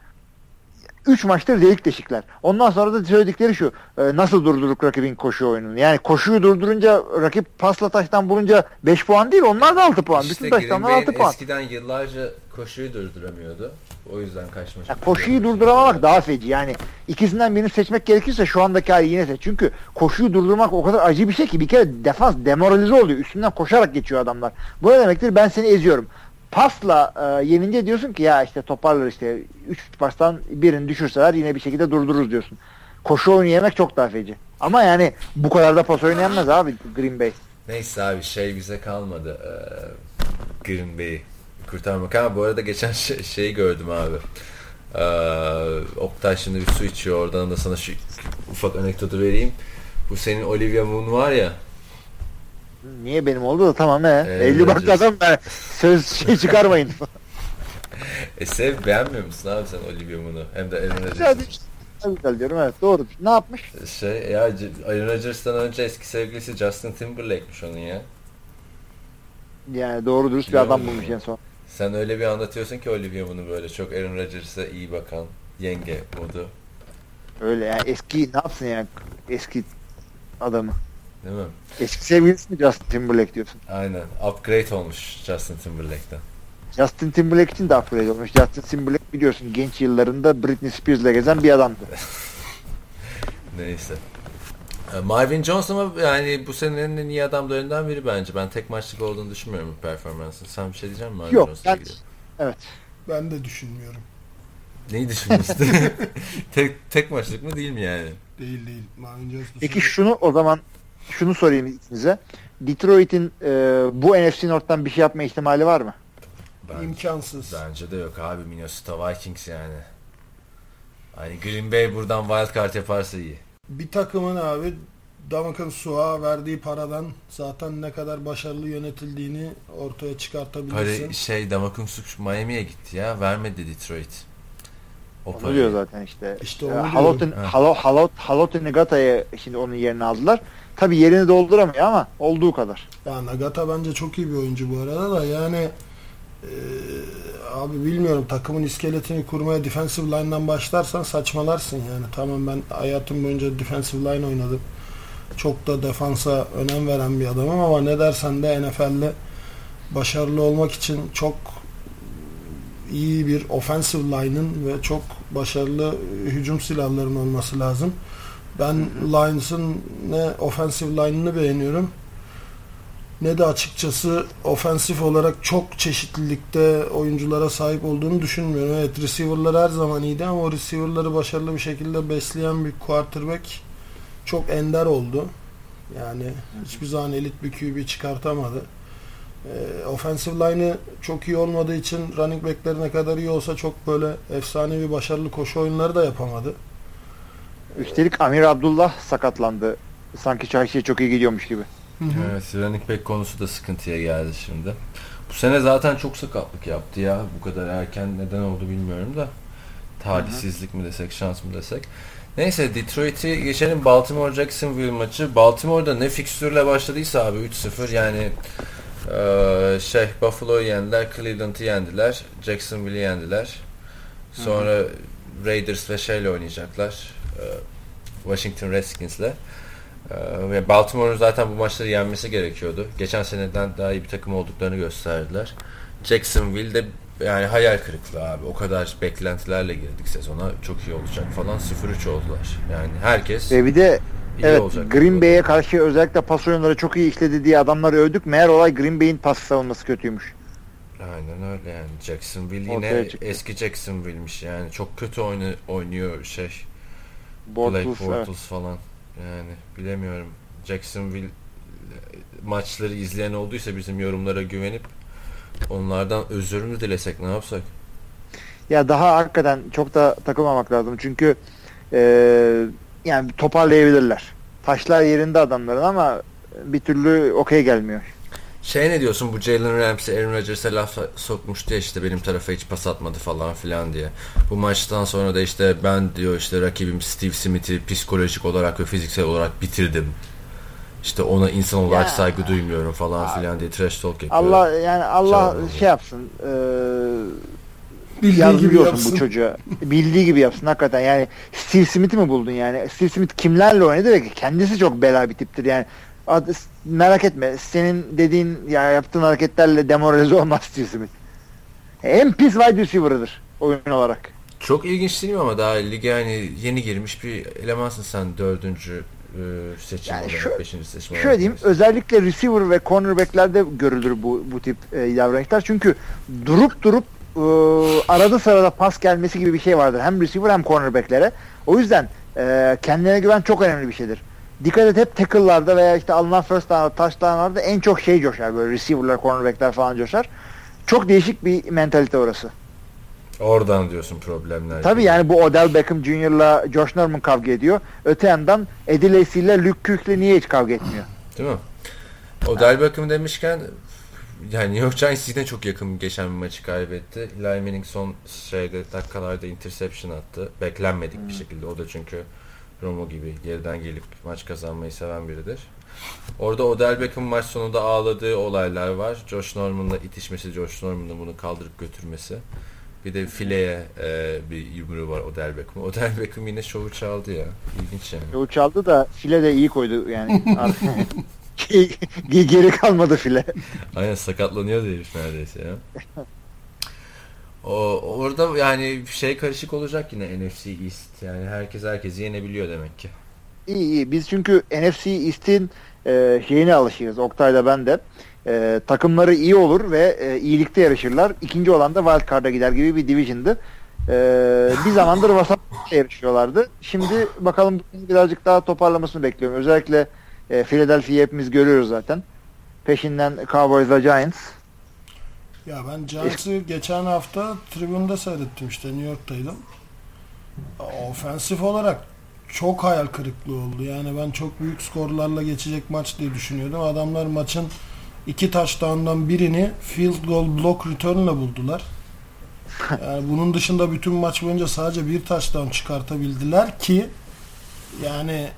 3 maçtır delik deşikler. Ondan sonra da söyledikleri şu. E, nasıl durdurduk rakibin koşu oyununu? Yani koşuyu durdurunca rakip pasla taştan bulunca 5 puan değil onlar da 6 puan. İşte Bütün taştanlar 6 puan. eskiden yıllarca koşuyu durduramıyordu. O yüzden kaçma. Ya koşuyu durduramamak daha feci. Yani ikisinden birini seçmek gerekirse şu andaki hali yine seç. Çünkü koşuyu durdurmak o kadar acı bir şey ki bir kere defans demoralize oluyor. Üstünden koşarak geçiyor adamlar. Bu ne demektir? Ben seni eziyorum pasla e, yenince diyorsun ki ya işte toparlar işte 3 pastan birini düşürseler yine bir şekilde durdururuz diyorsun. Koşu oyunu yemek çok daha feci. Ama yani bu kadar da pas oynayamaz abi Green Bay. Neyse abi şey bize kalmadı. Ee, Green Bay'i kurtarmak. Ama bu arada geçen şey, şeyi gördüm abi. Ee, Oktay şimdi bir su içiyor. Oradan da sana şu ufak anekdotu vereyim. Bu senin Olivia Moon var ya Niye benim oldu da tamam he. Ee, 50 bakladan ben söz şey çıkarmayın. *laughs* e sev beğenmiyor musun abi sen Olivia Moon'u? Hem de Aaron Rodgers'ı. Güzel diyorum evet doğru. Ne yapmış? Şey ya Aaron Rodgers'tan önce eski sevgilisi Justin Timberlake'miş onun ya. Yani doğru dürüst bir adam bulmuş en son. Sen öyle bir anlatıyorsun ki Olivia bunu böyle çok Aaron Rodgers'a iyi bakan yenge modu. Öyle yani eski ne yapsın yani eski adamı. Değil mi? Eski sevgilisi mi Justin Timberlake diyorsun? Aynen. Upgrade olmuş Justin Timberlake'den. Justin Timberlake için de upgrade olmuş. Justin Timberlake biliyorsun genç yıllarında Britney Spears'la gezen bir adamdı. *laughs* Neyse. Ee, Marvin Jones ama yani bu senenin en iyi adamlarından biri bence. Ben tek maçlık olduğunu düşünmüyorum performansın. Sen bir şey diyecek misin Marvin Yok, Jones'la ben, Evet. Ben de düşünmüyorum. Neyi düşünüyorsun? *laughs* tek, tek maçlık mı değil mi yani? Değil değil. Marvin Jones Peki şunu o zaman şunu sorayım size. Detroit'in e, bu NFC North'tan bir şey yapma ihtimali var mı? Ben, İmkansız. Bence de yok abi Minnesota Vikings yani. Hani Green Bay buradan wild card yaparsa iyi. Bir takımın abi Damakan Suha verdiği paradan zaten ne kadar başarılı yönetildiğini ortaya çıkartabilirsin. Para şey Damakumsuk Miami'ye gitti ya. Vermedi Detroit. O Onu parayı. diyor zaten işte. İşte onu Halotun, diyorum. Halo, Halo, Halotun Negata'yı şimdi onun yerine aldılar. Tabi yerini dolduramıyor ama olduğu kadar. Ya Nagata bence çok iyi bir oyuncu bu arada da yani eee, abi bilmiyorum takımın iskeletini kurmaya defensive line'dan başlarsan saçmalarsın yani. Tamam ben hayatım boyunca defensive line oynadım. Çok da defansa önem veren bir adamım ama ne dersen de NFL'de başarılı olmak için çok iyi bir offensive line'ın ve çok başarılı hücum silahlarının olması lazım. Ben Lions'ın ne offensive line'ını beğeniyorum ne de açıkçası ofensif olarak çok çeşitlilikte oyunculara sahip olduğunu düşünmüyorum. Evet receiver'lar her zaman iyiydi ama o receiver'ları başarılı bir şekilde besleyen bir quarterback çok ender oldu. Yani hiçbir zaman elit bir QB çıkartamadı. Ee, offensive line'ı çok iyi olmadığı için running back'leri ne kadar iyi olsa çok böyle efsanevi başarılı koşu oyunları da yapamadı. Üstelik Amir Abdullah sakatlandı. Sanki şey çok iyi gidiyormuş gibi. Evet running back konusu da sıkıntıya geldi şimdi. Bu sene zaten çok sakatlık yaptı ya. Bu kadar erken neden oldu bilmiyorum da. Talihsizlik mi desek şans mı desek. Neyse Detroit'i geçelim Baltimore Jacksonville maçı. Baltimore'da ne fikstürle başladıysa abi 3-0 yani eee, şey Buffalo'yu yendiler, Cleveland'ı yendiler, Jacksonville'i yendiler. Sonra Raiders ve şeyle oynayacaklar. Eee, Washington Redskins'le. Ee, ve Baltimore'un zaten bu maçları yenmesi gerekiyordu. Geçen seneden daha iyi bir takım olduklarını gösterdiler. Jacksonville'de yani hayal kırıklığı abi. O kadar beklentilerle girdik sezona. Çok iyi olacak falan. 0-3 oldular. Yani herkes Ve bir de iyi evet olacak. Green Bay'e karşı özellikle pas oyunları çok iyi işledi diye adamları övdük. Meğer olay Green Bay'in pas savunması kötüymüş. Aynen öyle yani. Jacksonville yine eski Jacksonville'miş yani. Çok kötü oyunu, oynuyor şey. Bortles, Blake evet. Bortles falan. Yani bilemiyorum. Jacksonville e, maçları izleyen olduysa bizim yorumlara güvenip onlardan özür mü dilesek ne yapsak? Ya daha hakikaten çok da takılmamak lazım. Çünkü e, yani toparlayabilirler. Taşlar yerinde adamların ama bir türlü okey gelmiyor. Şey ne diyorsun bu Jalen Ramsey Aaron Rodgers'e laf sokmuştu ya işte benim tarafa hiç pas atmadı falan filan diye. Bu maçtan sonra da işte ben diyor işte rakibim Steve Smith'i psikolojik olarak ve fiziksel olarak bitirdim. İşte ona insan olarak Ya. saygı duymuyorum falan filan diye trash talk yapıyor. Allah yani Allah Çağırın. şey yapsın. E, Bildiği gibi yapsın. bu çocuğa. Bildiği gibi yapsın hakikaten. Yani Steve Smith'i mi buldun yani? Steve Smith kimlerle oynadı ve kendisi çok bela bir tiptir yani. Merak etme. Senin dediğin ya yaptığın hareketlerle demoralize olmaz Steve Smith. En pis wide receiver'ıdır oyun olarak. Çok ilginç değil mi ama daha lige yani yeni girmiş bir elemansın sen dördüncü e, seçim Yani olarak, şöyle- beşinci seçim Şöyle diyeyim olarak. özellikle receiver ve cornerbacklerde görülür bu bu tip e, davranışlar. Çünkü durup durup e, arada sırada pas gelmesi gibi bir şey vardır. Hem receiver hem cornerbacklere. O yüzden e, kendine güven çok önemli bir şeydir. Dikkat et hep tackle'larda veya işte alınan first down, touchdown'larda en çok şey coşar böyle receiver'lar, cornerback'ler falan coşar. Çok değişik bir mentalite orası. Oradan diyorsun problemler. Tabii yani bu Odell Beckham Jr.'la Josh Norman kavga ediyor. Öte yandan Eddie Lacy ile Luke Kuech'le niye hiç kavga etmiyor? Değil mi? O Del Beckham demişken yani New York Giants yine çok yakın geçen bir maçı kaybetti. Eli Manning son şeyde dakikalarda interception attı. Beklenmedik bir şekilde. O da çünkü Romo gibi geriden gelip maç kazanmayı seven biridir. Orada Odell Beckham maç sonunda ağladığı olaylar var. Josh Norman'la itişmesi, Josh Norman'ın bunu kaldırıp götürmesi. Bir de fileye e, bir yumruğu var Odell Beckham. Odell Beckham yine şovu çaldı ya. İlginç yani. Yol çaldı da file de iyi koydu yani. Ge- *laughs* Geri kalmadı file. Aynen sakatlanıyor herif neredeyse ya. O orada yani şey karışık olacak yine NFC East. Yani herkes herkesi yenebiliyor demek ki. İyi iyi. Biz çünkü NFC East'in e, şeyine alışırız. Oktay'da ben de. E, takımları iyi olur ve e, iyilikte yarışırlar. İkinci olan da Wild Card'a gider gibi bir division'dı. E, bir zamandır *laughs* vasat yarışıyorlardı. Şimdi bakalım birazcık daha toparlamasını bekliyorum. Özellikle E, Philadelphia'yı hepimiz görüyoruz zaten. Peşinden Cowboys ve Giants. Ya ben Giants'ı geçen hafta tribünde seyrettim işte New York'taydım. Ofensif olarak çok hayal kırıklığı oldu. Yani ben çok büyük skorlarla geçecek maç diye düşünüyordum. Adamlar maçın iki touchdown'dan birini field goal block return'la buldular. Yani bunun dışında bütün maç boyunca sadece bir touchdown çıkartabildiler ki yani e,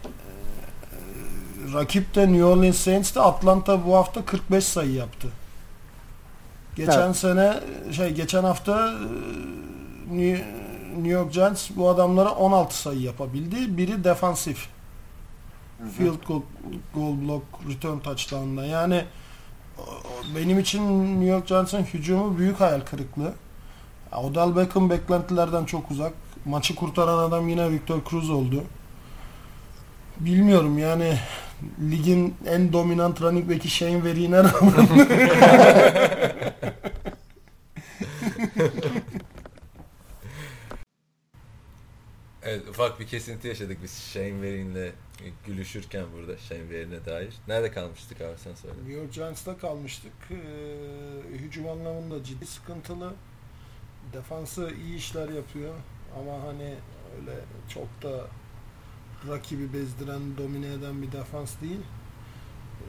rakip de New Orleans Saints de Atlanta bu hafta 45 sayı yaptı. Geçen Evet. sene şey geçen hafta e, New York Giants bu adamlara 16 sayı yapabildi. Biri defansif. Field goal, goal block return touchdown'da. Yani benim için New York Giants'ın hücumu büyük hayal kırıklığı. Odell Beckham beklentilerden çok uzak. Maçı kurtaran adam yine Victor Cruz oldu. Bilmiyorum yani ligin en dominant running back'i Shane Vereen'e rağmen *laughs* Evet, ufak bir kesinti yaşadık biz Shane Vereen'le gülüşürken burada Shane Vereen'e dair. Nerede kalmıştık abi sen söyle. New York Giants'ta kalmıştık. Ee, hücum anlamında ciddi sıkıntılı. Defansı iyi işler yapıyor ama hani öyle çok da rakibi bezdiren, domine eden bir defans değil. Ee,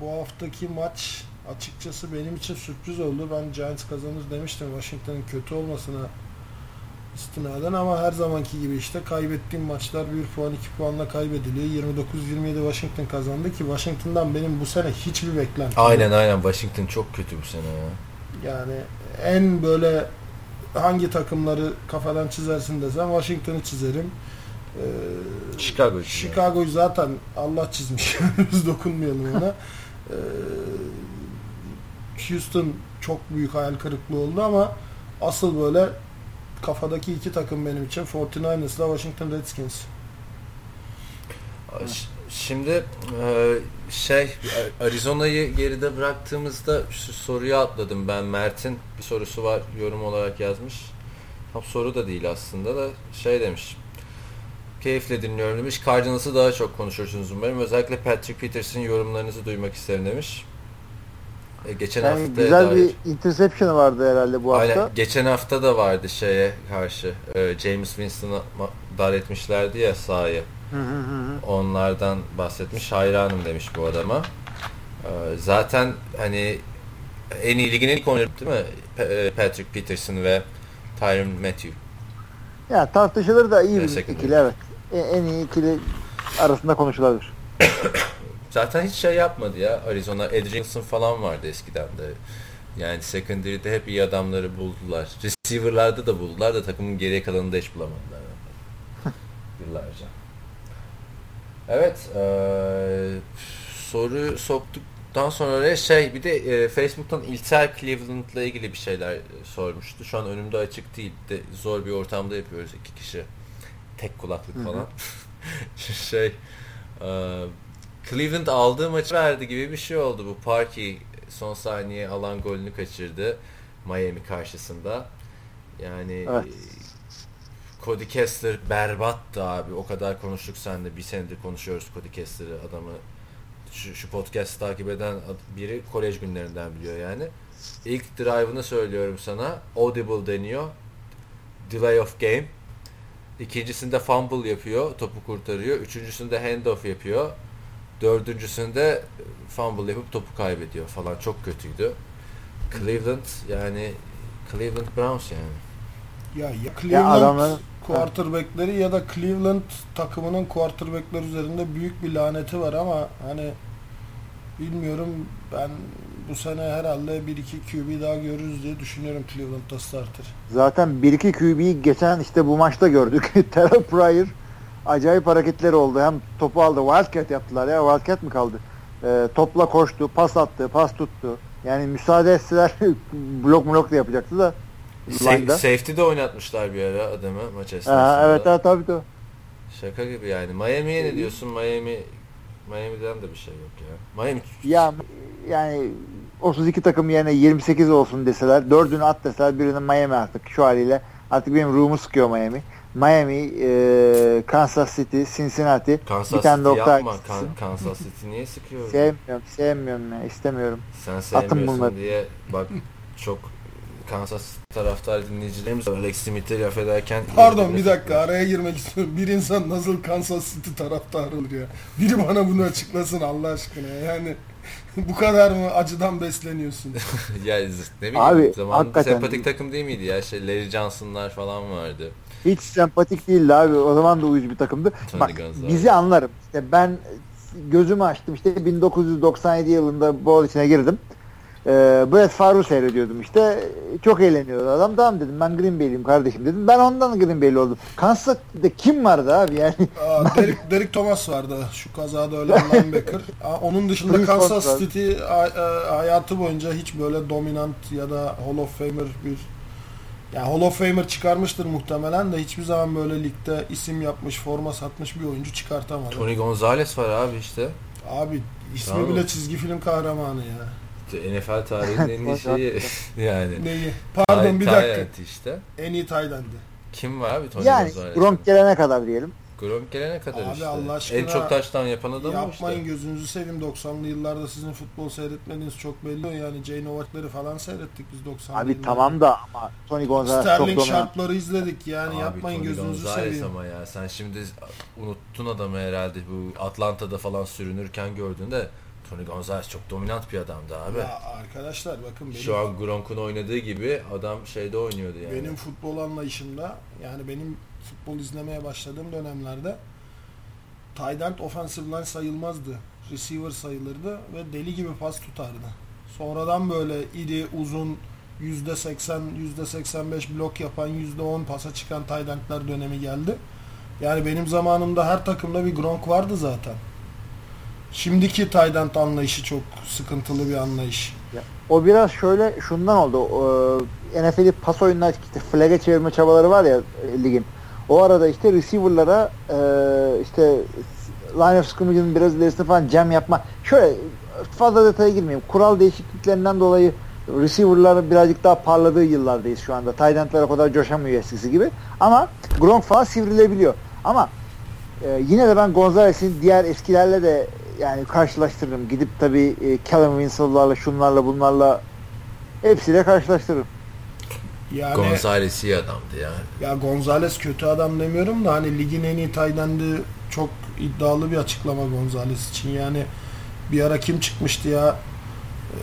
bu haftaki maç açıkçası benim için sürpriz oldu. Ben Giants kazanır demiştim Washington'ın kötü olmasına istinaden ama her zamanki gibi işte kaybettiğim maçlar 1 puan 2 puanla kaybediliyor. 29-27 Washington kazandı ki Washington'dan benim bu sene hiçbir beklentim yok. Aynen aynen Washington çok kötü bu sene ya. Yani en böyle hangi takımları kafadan çizersin desem Washington'ı çizerim. Ee, Chicago Chicago'yu zaten Allah çizmiş. *laughs* Biz dokunmayalım ona. Ee, Houston çok büyük hayal kırıklığı oldu ama asıl böyle kafadaki iki takım benim için 49ers'la Washington Redskins. Şimdi e, şey Arizona'yı geride bıraktığımızda şu soruyu atladım ben Mert'in bir sorusu var yorum olarak yazmış. Tam soru da değil aslında da şey demiş. Keyifle dinliyorum demiş. Cardinals'ı daha çok konuşursunuz umarım. Özellikle Patrick Peterson yorumlarınızı duymak isterim demiş. E, geçen Yani hafta güzel dair- bir interception vardı herhalde bu hafta. Aynen. Geçen hafta da vardı şeye karşı. e, James Winston'a dar etmişlerdi ya sahayı. Hı hı hı hı. Onlardan bahsetmiş. Hayranım demiş bu adama. Ee, Zaten hani en iyi ligin ilk oyuncusu değil mi? E, Patrick Peterson ve Tyron Matthew. Ya tartışılır da iyi bir ikili evet. E- En iyi ikili arasında konuşulabilir. Zaten hiç şey yapmadı ya. Arizona Edgerton falan vardı eskiden de. Yani secondary'de hep iyi adamları buldular. Receiver'larda da buldular da takımın geriye kalanında hiç bulamadılar. *laughs* Yıllarca. Evet. eee soru soktuktan sonra şey bir de e, Facebook'tan İlter Cleveland'la ilgili bir şeyler sormuştu. Şu an önümde açık değil. De, zor bir ortamda yapıyoruz iki kişi. Tek kulaklık falan. *laughs* şey eee, Cleveland aldığı maçı verdi gibi bir şey oldu. Bu Parky son saniye alan golünü kaçırdı Miami karşısında. Yani Evet. e, Cody Kessler berbattı abi. O kadar konuştuk seninle. Bir senedir konuşuyoruz Cody Kessler'ı adamı. Şu, şu podcast takip eden biri kolej günlerinden biliyor yani. İlk drive'ını söylüyorum sana. Audible deniyor. Delay of game. İkincisinde fumble yapıyor. Topu kurtarıyor. Üçüncüsünde handoff yapıyor. Dördüncüsünde fumble yapıp topu kaybediyor falan. Çok kötüydü. Cleveland yani Cleveland Browns yani. Ya, ya Ya Cleveland adamların quarterback'leri ya da Cleveland takımının quarterback'ler üzerinde büyük bir laneti var ama hani bilmiyorum ben bu sene herhalde 1-2 QB daha görürüz diye düşünüyorum Cleveland'da starter. zaten 1-2 QB'yi geçen işte bu maçta gördük. *laughs* Terrell Pryor acayip hareketleri oldu. Hem topu aldı. Wildcat yaptılar ya. Wildcat mi kaldı? Ee, topla koştu, pas attı, pas tuttu. Yani müsaade etseler *laughs* blok blok da yapacaktı da. Line'da. safety de oynatmışlar bir ara adamı maç esnasında. Aha, evet evet tabii tabii. Şaka gibi yani. Miami'ye ne diyorsun? Miami Miami'den de bir şey yok ya. Miami Ya yani 32 takım yerine 28 olsun deseler, dördünü at deseler birinin Miami artık şu haliyle. Artık benim ruhumu sıkıyor Miami. Miami, e, Kansas City, Cincinnati. Kansas bir tane City yapma. Kan- Kansas City niye sıkıyor? Sevmiyorum, sevmiyorum ya, istemiyorum. Sen Atın sevmiyorsun bunları. diye bak çok Kansas taraftar dinleyicilerimiz var. Alex Smith'i laf ederken Pardon bir dakika araya girmek istiyorum. Bir insan nasıl Kansas City taraftarı olur ya? Biri bana bunu açıklasın Allah aşkına. Yani bu kadar mı acıdan besleniyorsun? *laughs* ya ne bileyim Abi, zaman hakikaten- sempatik takım değil miydi ya? Şey Larry Johnson'lar falan vardı. Hiç sempatik değildi abi. O zaman da uyucu bir takımdı. Tony Bak Gonzalez. bizi anlarım. İşte ben gözümü açtım. İşte 1997 yılında bol içine girdim. Ee, Brett Favre seyrediyordum işte. Çok eğleniyordu adam. Tamam dedim ben Green Bay'liyim kardeşim dedim. Ben ondan Green Bay'li oldum. Kansas City'de kim vardı abi yani? Aa, Derek, Derek Thomas vardı şu kazada ölen linebacker. *laughs* Onun dışında Kansas. City a- hayatı boyunca hiç böyle dominant ya da Hall of Famer bir ya Hall of Famer çıkarmıştır muhtemelen de hiçbir zaman böyle ligde isim yapmış, forma satmış bir oyuncu çıkartamadı. Tony Gonzalez var abi işte. Abi ismi Bravo. bile çizgi film kahramanı ya. NFL tarihinin en iyi şeyi *laughs* yani. Neyi? Pardon Tay- bir dakika. işte. En iyi Tayland'ı. Kim var abi Tony yani Gonzalez? Gronk gelene kadar diyelim. Gronk gelene kadar Abi işte. Allah aşkına en çok taştan yapan adam o Yapmayın işte. gözünüzü seveyim 90'lı yıllarda sizin futbol seyretmediğiniz çok belli. Yani Jay Novak'ları falan seyrettik biz 90'lı Abi yıllarda. tamam da ama Tony Gonzalez çok Sterling dominant. Sharp'ları izledik yani Abi yapmayın Tony gözünüzü Gonzalez seveyim. ama ya sen şimdi unuttun adamı herhalde bu Atlanta'da falan sürünürken gördüğünde Tony Gonzalez çok dominant bir adamdı abi. Ya arkadaşlar bakın benim, Şu an Gronk'un oynadığı gibi adam şeyde oynuyordu yani. benim futbol anlayışımda yani benim futbol izlemeye başladığım dönemlerde tight end offensive line sayılmazdı. Receiver sayılırdı ve deli gibi pas tutardı. Sonradan böyle iri uzun %80, %85 blok yapan, %10 pasa çıkan tight endler dönemi geldi. Yani benim zamanımda her takımda bir Gronk vardı zaten. Şimdiki end anlayışı çok sıkıntılı bir anlayış. O biraz şöyle şundan oldu. Ee, NFL'i pas oyununa işte flag'e çevirme çabaları var ya e, ligin. O arada işte receiver'lara e, işte line of scrimmage'ın biraz ilerisine falan jam yapma. Şöyle fazla detaya girmeyeyim. Kural değişikliklerinden dolayı receiver'ların birazcık daha parladığı yıllardayız şu anda. Tight o kadar coşamıyor eskisi gibi. Ama Gronk falan sivrilebiliyor. Ama e, yine de ben Gonzalez'in diğer eskilerle de yani karşılaştırırım. Gidip tabii e, Callum Winslow'larla şunlarla bunlarla hepsiyle karşılaştırırım. Yani Gonzalez iyi adamdı ya. Ya Gonzales kötü adam demiyorum da hani ligin en iyi tight end'i çok iddialı bir açıklama Gonzales için. Yani bir ara kim çıkmıştı ya e,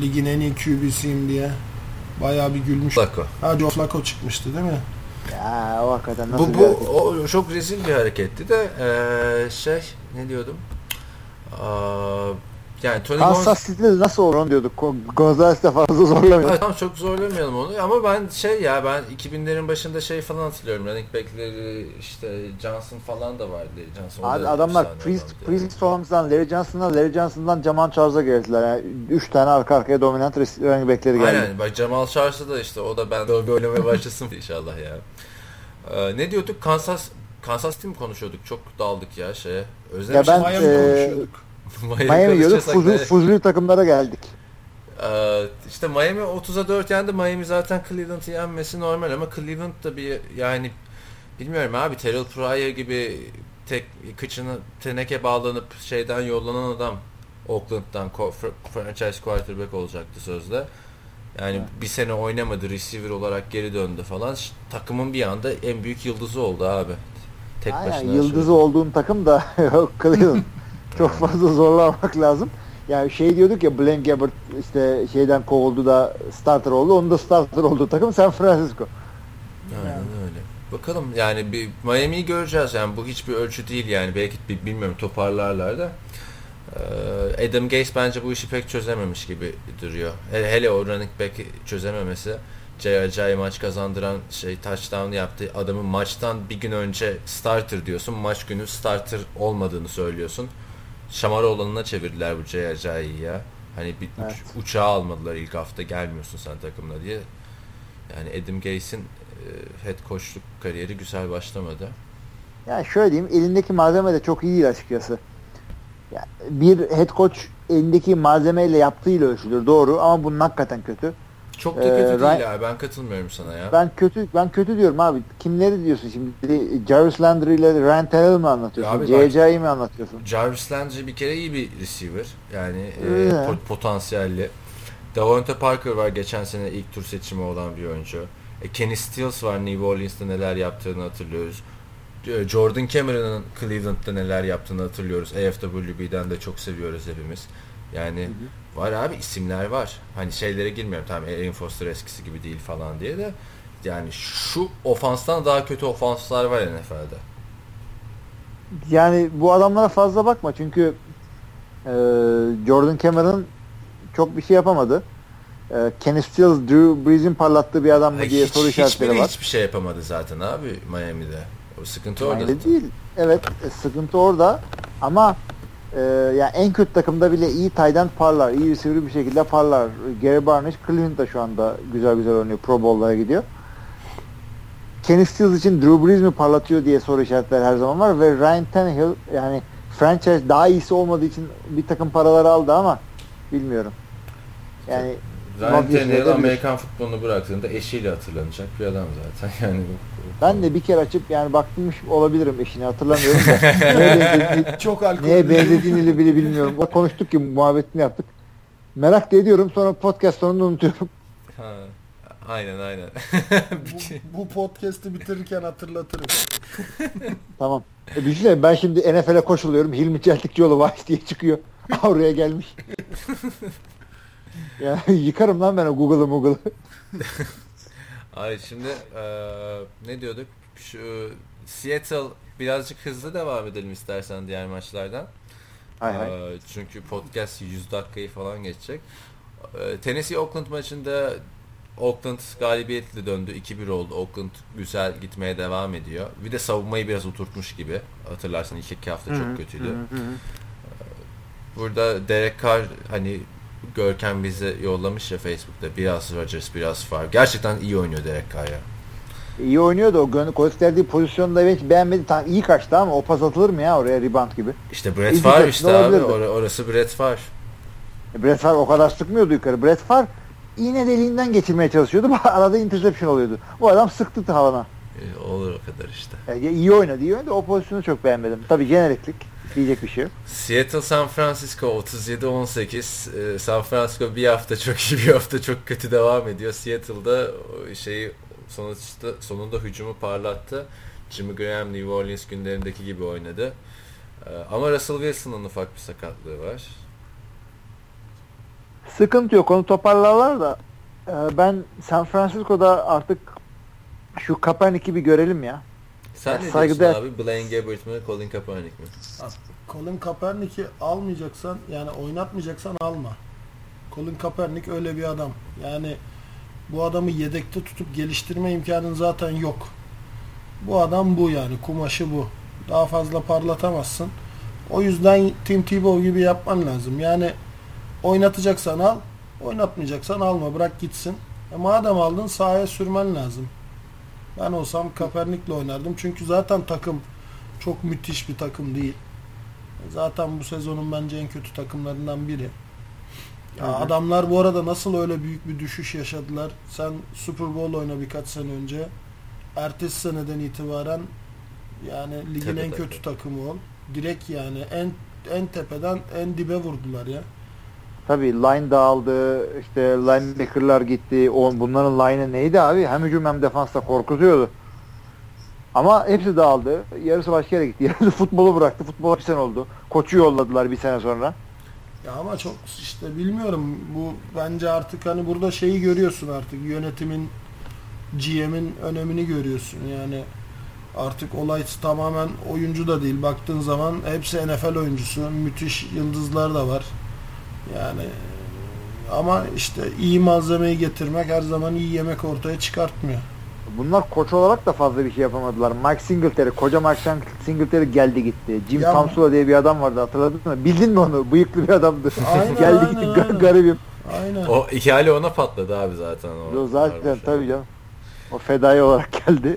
ligin en iyi QB'siyim diye. Bayağı bir gülmüş. Flacco. Ha Joe Flacco çıkmıştı değil mi? Ya o hakikaten nasıl Bu, bu o, çok rezil bir hareketti de eee, şey ne diyordum? Aa, yani Tony Kansas City'de nasıl olur onu diyorduk. Go- Gonzales de fazla zorlamıyor. Ha, tamam çok zorlamayalım onu ama ben şey ya ben 2000'lerin başında şey falan hatırlıyorum running back'leri işte Johnson falan da vardı. Johnson Abi da adamlar Priest, Priest Holmes'dan, Larry Johnson'dan, Larry Johnson'dan Jamal Charles'a geldiler. Yani üç tane arka arkaya dominant running back'leri geldi. Aynen bak Jamal Charles'ı da işte o da ben de oynamaya başlasın *laughs* inşallah ya. Ee, ne diyorduk? Kansas Kansas City mi konuşuyorduk? Çok daldık ya şeye. Ya Özlemişim. ben, Miami e, konuşuyorduk. *laughs* Miami fuzuli, da- fuzuli takımlara geldik. Ee, işte Miami 30'a 4 yendi. Miami zaten Cleveland'ı yenmesi normal ama Cleveland da bir yani bilmiyorum abi Terrell Pryor gibi tek kıçını teneke bağlanıp şeyden yollanan adam Oakland'dan franchise quarterback olacaktı sözde. Yani Evet. bir sene oynamadı receiver olarak geri döndü falan. Takımın bir anda en büyük yıldızı oldu abi. Tek Aynen, başına. yıldızı olduğun takım da *laughs* yok Cleveland. *laughs* Çok fazla zorlamak lazım. Yani şey diyorduk ya Blaine Gabbert işte şeyden kovuldu da starter oldu. Onun da starter olduğu takım San Francisco. Aynen Yani. öyle. Bakalım yani bir Miami'yi göreceğiz yani bu hiçbir ölçü değil yani belki bi- bilmiyorum toparlarlar da. Ee, Adam Gase bence bu işi pek çözememiş gibi duruyor. Hele, hele o running back çözememesi. J.R.J. maç kazandıran şey touchdown yaptı. Adamın maçtan bir gün önce starter diyorsun. Maç günü starter olmadığını söylüyorsun. Şamar olanına çevirdiler bu J.R.J'yi ya. Hani bir uç- Evet. uçağı almadılar ilk hafta gelmiyorsun sen takımla diye. Yani Adam Gase'in e, head coachluk kariyeri güzel başlamadı. Yani şöyle diyeyim elindeki malzeme de çok iyi değil açıkçası. Yani bir head coach elindeki malzemeyle yaptığıyla ölçülür doğru ama bunun hakikaten kötü. Çok da Ee, kötü Ryan- değil abi. Ben katılmıyorum sana ya. Ben kötü ben kötü diyorum abi. Kimleri diyorsun şimdi? Jarvis Landry ile Ryan Tannehill mi anlatıyorsun? C.J.'yi mi anlatıyorsun? Jarvis Landry bir kere iyi bir receiver. Yani e, Öyle. po- potansiyelli. Davante Parker var geçen sene ilk tur seçimi olan bir oyuncu. E, Kenny Stills var New Orleans'ta neler yaptığını hatırlıyoruz. E, Jordan Cameron'ın Cleveland'da neler yaptığını hatırlıyoruz. AFWB'den de çok seviyoruz hepimiz. Yani var abi isimler var. Hani şeylere girmiyorum tamam Aaron Foster eskisi gibi değil falan diye de yani şu ofanstan daha kötü ofanslar var NFL'de. Yani bu adamlara fazla bakma çünkü e, Jordan Cameron çok bir şey yapamadı. E, Kenny Stills, Drew Brees'in parlattığı bir adam mı Ay, diye hiç- soru işaretleri var. hiçbir şey yapamadı zaten abi Miami'de. O sıkıntı orada. Öyle değil. Evet e, sıkıntı orada ama e, yani en kötü takımda bile iyi end parlar. iyi receiver bir şekilde parlar. Gary Barnage Cleveland'da şu anda güzel güzel oynuyor. Pro Bowl'lara gidiyor. Kenny Stills için Drew Brees mi parlatıyor diye soru işaretleri her zaman var ve Ryan Tannehill yani franchise daha iyisi olmadığı için bir takım paraları aldı ama bilmiyorum. Yani Tannehill yeşil Amerikan futbolunu bıraktığında eşiyle hatırlanacak bir adam zaten. *laughs* Yani bu- ben de bir kere açıp yani bakmış olabilirim eşini hatırlamıyorum da *laughs* neye benzediğini, Çok alkol. neye benzediğini bile bilmiyorum. O konuştuk ki muhabbetini yaptık. Merak da ediyorum sonra podcast sonunda unutuyorum. ha, aynen aynen. *laughs* bu, bu podcast'i bitirirken hatırlatırım. Tamam. E düşünsene ben şimdi NFL'e koşuluyorum. Hilmi Çeltikçioğlu Vice diye çıkıyor. Oraya gelmiş. Ya *laughs* yıkarım lan ben o Google'ı Google'ı. *laughs* Ay şimdi eee, ne diyorduk? Şu Seattle birazcık hızlı devam edelim istersen diğer maçlardan. Hay hay. Eee, çünkü podcast 100 dakikayı falan geçecek. Eee, Tennessee Oakland maçında Oakland galibiyetle döndü. 2-1 oldu. Oakland güzel gitmeye devam ediyor. Bir de savunmayı biraz oturtmuş gibi. Hatırlarsan ilk iki hafta çok kötüydü. Burada Derek Carr hani Görkem bize yollamış ya Facebook'ta biraz Rodgers biraz Favre. Gerçekten iyi oynuyor Derek Carr ya. İyi oynuyordu o gö- gösterdiği pozisyonda ben hiç beğenmedi. Tamam iyi kaçtı ama o pas atılır mı ya oraya rebound gibi? İşte Brett İyi Favre işte abi. Or- orası Brett Favre. E, Brett Favre o kadar sıkmıyordu yukarı. Brett Favre iğne deliğinden geçirmeye çalışıyordu. *laughs* Arada interception oluyordu. Bu adam sıktı havana. Ee, olur o kadar işte. Yani iyi oynadı, iyi oynadı. O pozisyonu çok beğenmedim. Tabii jeneriklik diyecek bir şey yok. Seattle San Francisco 37-18. Ee, San Francisco bir hafta çok iyi bir hafta çok kötü devam ediyor. Seattle'da şeyi sonuçta sonunda hücumu parlattı. Jimmy Graham New Orleans günlerindeki gibi oynadı. Ee, ama Russell Wilson'ın ufak bir sakatlığı var. Sıkıntı yok. Onu toparlarlar da e, ben San Francisco'da artık şu Kaepernick'i bir görelim ya. Sen ne saygıdeğer- diyorsun abi? Blaine Gabbert mi? Colin Kaepernick mi? Colin Kaepernick'i almayacaksan yani oynatmayacaksan alma. Colin Kaepernick öyle bir adam. Yani bu adamı yedekte tutup geliştirme imkanın zaten yok. Bu adam bu yani. Kumaşı bu. Daha fazla parlatamazsın. O yüzden Tim Tebow gibi yapman lazım. Yani oynatacaksan al, oynatmayacaksan alma. Bırak gitsin. E madem aldın sahaya sürmen lazım. Ben olsam Kaepernick'le oynardım. Çünkü zaten takım çok müthiş bir takım değil. Zaten bu sezonun bence en kötü takımlarından biri. Ya hı. adamlar bu arada nasıl öyle büyük bir düşüş yaşadılar? Sen Super Bowl oyna birkaç sene önce. Ertesi seneden itibaren yani ligin Tepe en takım. kötü takımı ol. Direkt yani en en tepeden en dibe vurdular ya. Tabii line dağıldı. işte linebacker'lar gitti. O, bunların line'ı neydi abi? Hem hücum hem defansta korkutuyordu. Ama hepsi dağıldı. Yarısı başka yere gitti. *laughs* Yarısı futbolu bıraktı. Futbol bir sene oldu. Koçu yolladılar bir sene sonra. Ya ama çok işte bilmiyorum bu bence artık hani burada şeyi görüyorsun artık yönetimin GM'in önemini görüyorsun yani artık olay tamamen oyuncu da değil baktığın zaman hepsi NFL oyuncusu müthiş yıldızlar da var yani ama işte iyi malzemeyi getirmek her zaman iyi yemek ortaya çıkartmıyor. Bunlar koç olarak da fazla bir şey yapamadılar. Mike Singletary, koca Mike Singletary geldi gitti. Jim Ya- Tomsula diye bir adam vardı hatırladın mı? Bildin mi onu? Bıyıklı bir adamdı. Aynen, *laughs* geldi aynen, gitti aynen. gar- garibim. Aynen. O hikaye ona patladı abi zaten. O, O zaten varmış tabii canım. O fedai olarak geldi.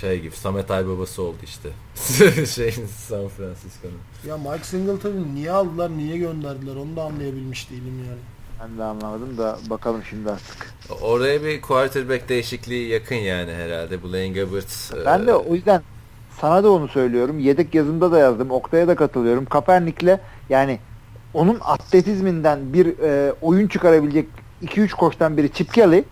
Şey gibi Samet Aybabası oldu işte. *laughs* Şeyin San Francisco'nun. Ya Mike Singleton'ı niye aldılar niye gönderdiler onu da anlayabilmiş değilim yani. Ben de anlamadım da bakalım şimdi artık. Oraya bir quarterback değişikliği yakın yani herhalde. Blaine Gabbert. Ben de o yüzden sana da onu söylüyorum. Yedek yazımda da yazdım. Oktay'a da katılıyorum. Kaepernick'le yani onun atletizminden bir e, oyun çıkarabilecek 2-3 koçtan biri Chip Kelly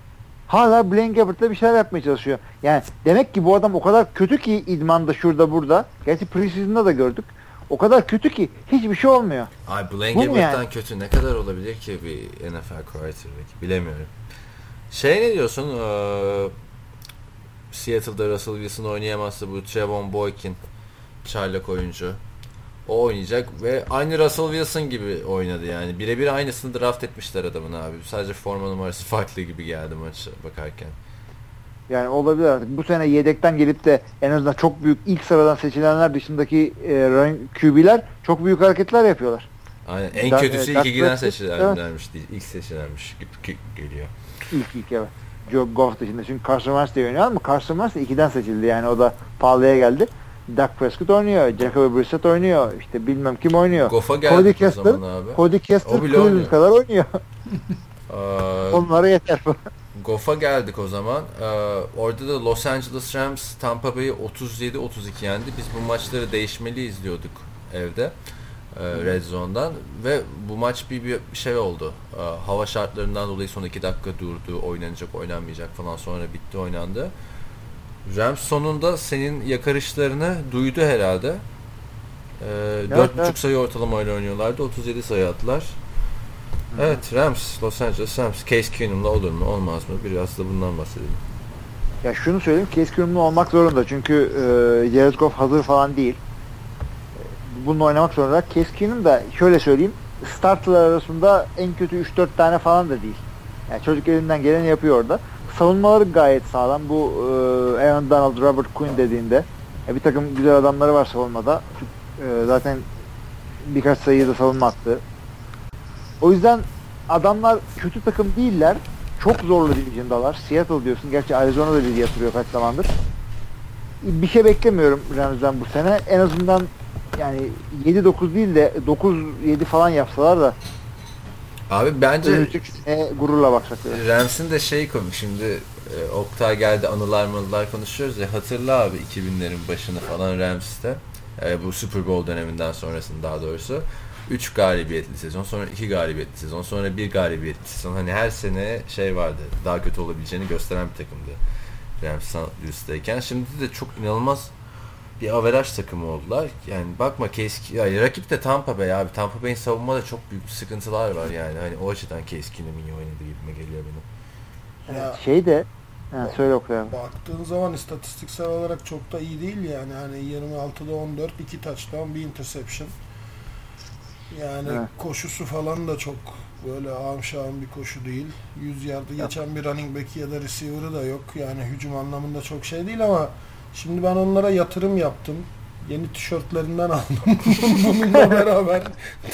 hala Blaine Gabbert'la bir şeyler yapmaya çalışıyor. Yani demek ki bu adam o kadar kötü ki idmanda şurada burada. Gerçi preseason'da da gördük. O kadar kötü ki hiçbir şey olmuyor. Ay Blaine Gabbert'tan yani? kötü ne kadar olabilir ki bir NFL quarterback bilemiyorum. Şey ne diyorsun? Ee, Seattle'da Russell Wilson oynayamazsa bu Trevon Boykin çaylak oyuncu. O oynayacak ve aynı Russell Wilson gibi oynadı yani. Birebir aynısını draft etmişler adamın abi. Sadece forma numarası farklı gibi geldi maça bakarken. Yani olabilir artık. Bu sene yedekten gelip de en azından çok büyük ilk sıradan seçilenler dışındaki e, QB'ler çok büyük hareketler yapıyorlar. Aynen. En Dar- kötüsü Dak ilk ikiden seçilenlermiş değil. İlk seçilenmiş gibi geliyor. İlk ilk evet. Joe Goff dışında. Çünkü Carson Wentz de oynuyor ama Carson Wentz de 2'den seçildi. Yani o da pahalıya geldi. Dak Prescott oynuyor. Jacoby Brissett oynuyor. İşte bilmem kim oynuyor. Goff'a Cody geldi o Kessler, zaman abi. Cody Cleveland oynuyor. kadar oynuyor. *laughs* Onlara yeter. *laughs* Goff'a geldik o zaman. Ee, orada da Los Angeles Rams Tampa Bay'i 37-32 yendi. Biz bu maçları değişmeli izliyorduk evde. e, Red Zone'dan ve bu maç bir, bir şey oldu. Ee, hava şartlarından dolayı son 2 dakika durdu. Oynanacak, oynanmayacak falan sonra bitti oynandı. Rams sonunda senin yakarışlarını duydu herhalde. Ee, Evet, 4.5 evet. sayı ortalamayla oynuyorlardı. 37 sayı attılar. Evet Rams, Los Angeles Rams. Case Keenum'la olur mu olmaz mı? Biraz da bundan bahsedelim. Ya şunu söyleyeyim. Case Keenum'lu olmak zorunda. Çünkü e, Jared Goff hazır falan değil. E, Bununla oynamak zorunda. Case Keenum da şöyle söyleyeyim. Startlar arasında en kötü 3-4 tane falan da değil. Yani çocuk elinden geleni yapıyor orada. Savunmaları gayet sağlam. Bu e, Aaron Donald, Robert Quinn dediğinde e, bir takım güzel adamları var savunmada. E, zaten birkaç sayıyı da savunma attı. O yüzden adamlar kötü takım değiller. Çok zorlu division'dalar. Seattle diyorsun. Gerçi Arizona da ligi yatırıyor kaç zamandır. Bir şey beklemiyorum Rams'den bu sene. En azından yani 7-9 değil de 9-7 falan yapsalar da Abi bence sene gururla böyle. Rams'in de şey komik şimdi e, Oktay geldi anılar manılar konuşuyoruz ya hatırla abi 2000'lerin başını falan Rams'te e, bu Super Bowl döneminden sonrasını daha doğrusu 3 galibiyetli sezon sonra 2 galibiyetli sezon sonra 1 galibiyetli sezon hani her sene şey vardı daha kötü olabileceğini gösteren bir takımdı Rams St. Louis'teyken şimdi de çok inanılmaz bir averaj takımı oldular. Yani bakma Case ya rakip de Tampa Bay abi. Tampa Bay'in savunmada çok büyük sıkıntılar var yani. Hani o açıdan Keenum iyi oynadı gibime geliyor benim. Ya, Şey de ha, söyle okuyalım. baktığın zaman istatistiksel olarak çok da iyi değil yani. Hani 26'da 14, 2 touchdown, bir interception. Yani Evet. koşusu falan da çok böyle ağım şağım bir koşu değil. 100 yardı geçen bir running back ya da receiver'ı da yok. Yani hücum anlamında çok şey değil ama şimdi ben onlara yatırım yaptım. Yeni tişörtlerinden *laughs* aldım. Bununla *laughs* beraber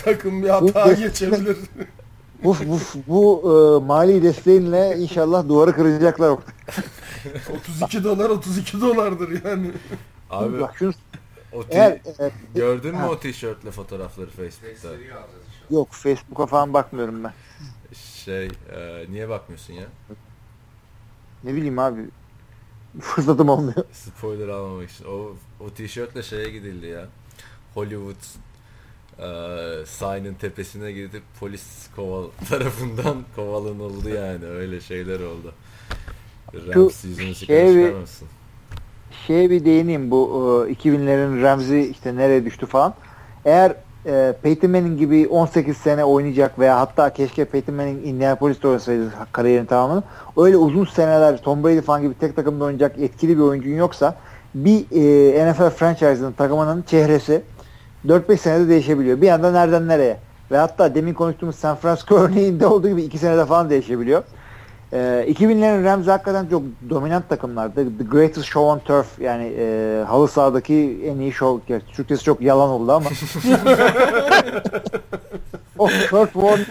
takım bir hata geçebilir. Bu, bu, bu e, mali desteğinle inşallah duvarı kıracaklar. *laughs* 32 dolar 32 dolardır yani. Abi Bak şunu o eğer e, gördün mü Ha. o tişörtle fotoğrafları Facebook'ta? yok Facebook'a falan bakmıyorum ben. Şey e, niye bakmıyorsun ya? Ne bileyim abi. Fırsatım olmuyor. Spoiler almamak için. O, o tişörtle şeye gidildi ya. Hollywood e, sign'ın tepesine gidip polis koval *laughs* tarafından kovalanıldı yani. Öyle şeyler oldu. Rams yüzünü şey bir- çıkarmasın. Şeye bir değineyim bu e, 2000'lerin Ramsey işte nereye düştü falan. Eğer e, Peyton Manning gibi 18 sene oynayacak veya hatta keşke Peyton Manning Indianapolis'te oynasaydı kariyerin tamamını. Öyle uzun seneler Tom Brady falan gibi tek takımda oynayacak etkili bir oyuncun yoksa bir e, NFL franchise'ın takımının çehresi 4-5 senede değişebiliyor. Bir anda nereden nereye? Ve hatta demin konuştuğumuz San Francisco *laughs* örneğinde olduğu gibi 2 senede falan değişebiliyor. Ee, 2000'lerin Rams hakikaten çok dominant takımlardı. The greatest show on turf yani e, halı sahadaki en iyi show. Türkçesi çok yalan oldu ama. *laughs* o Kurt Warner,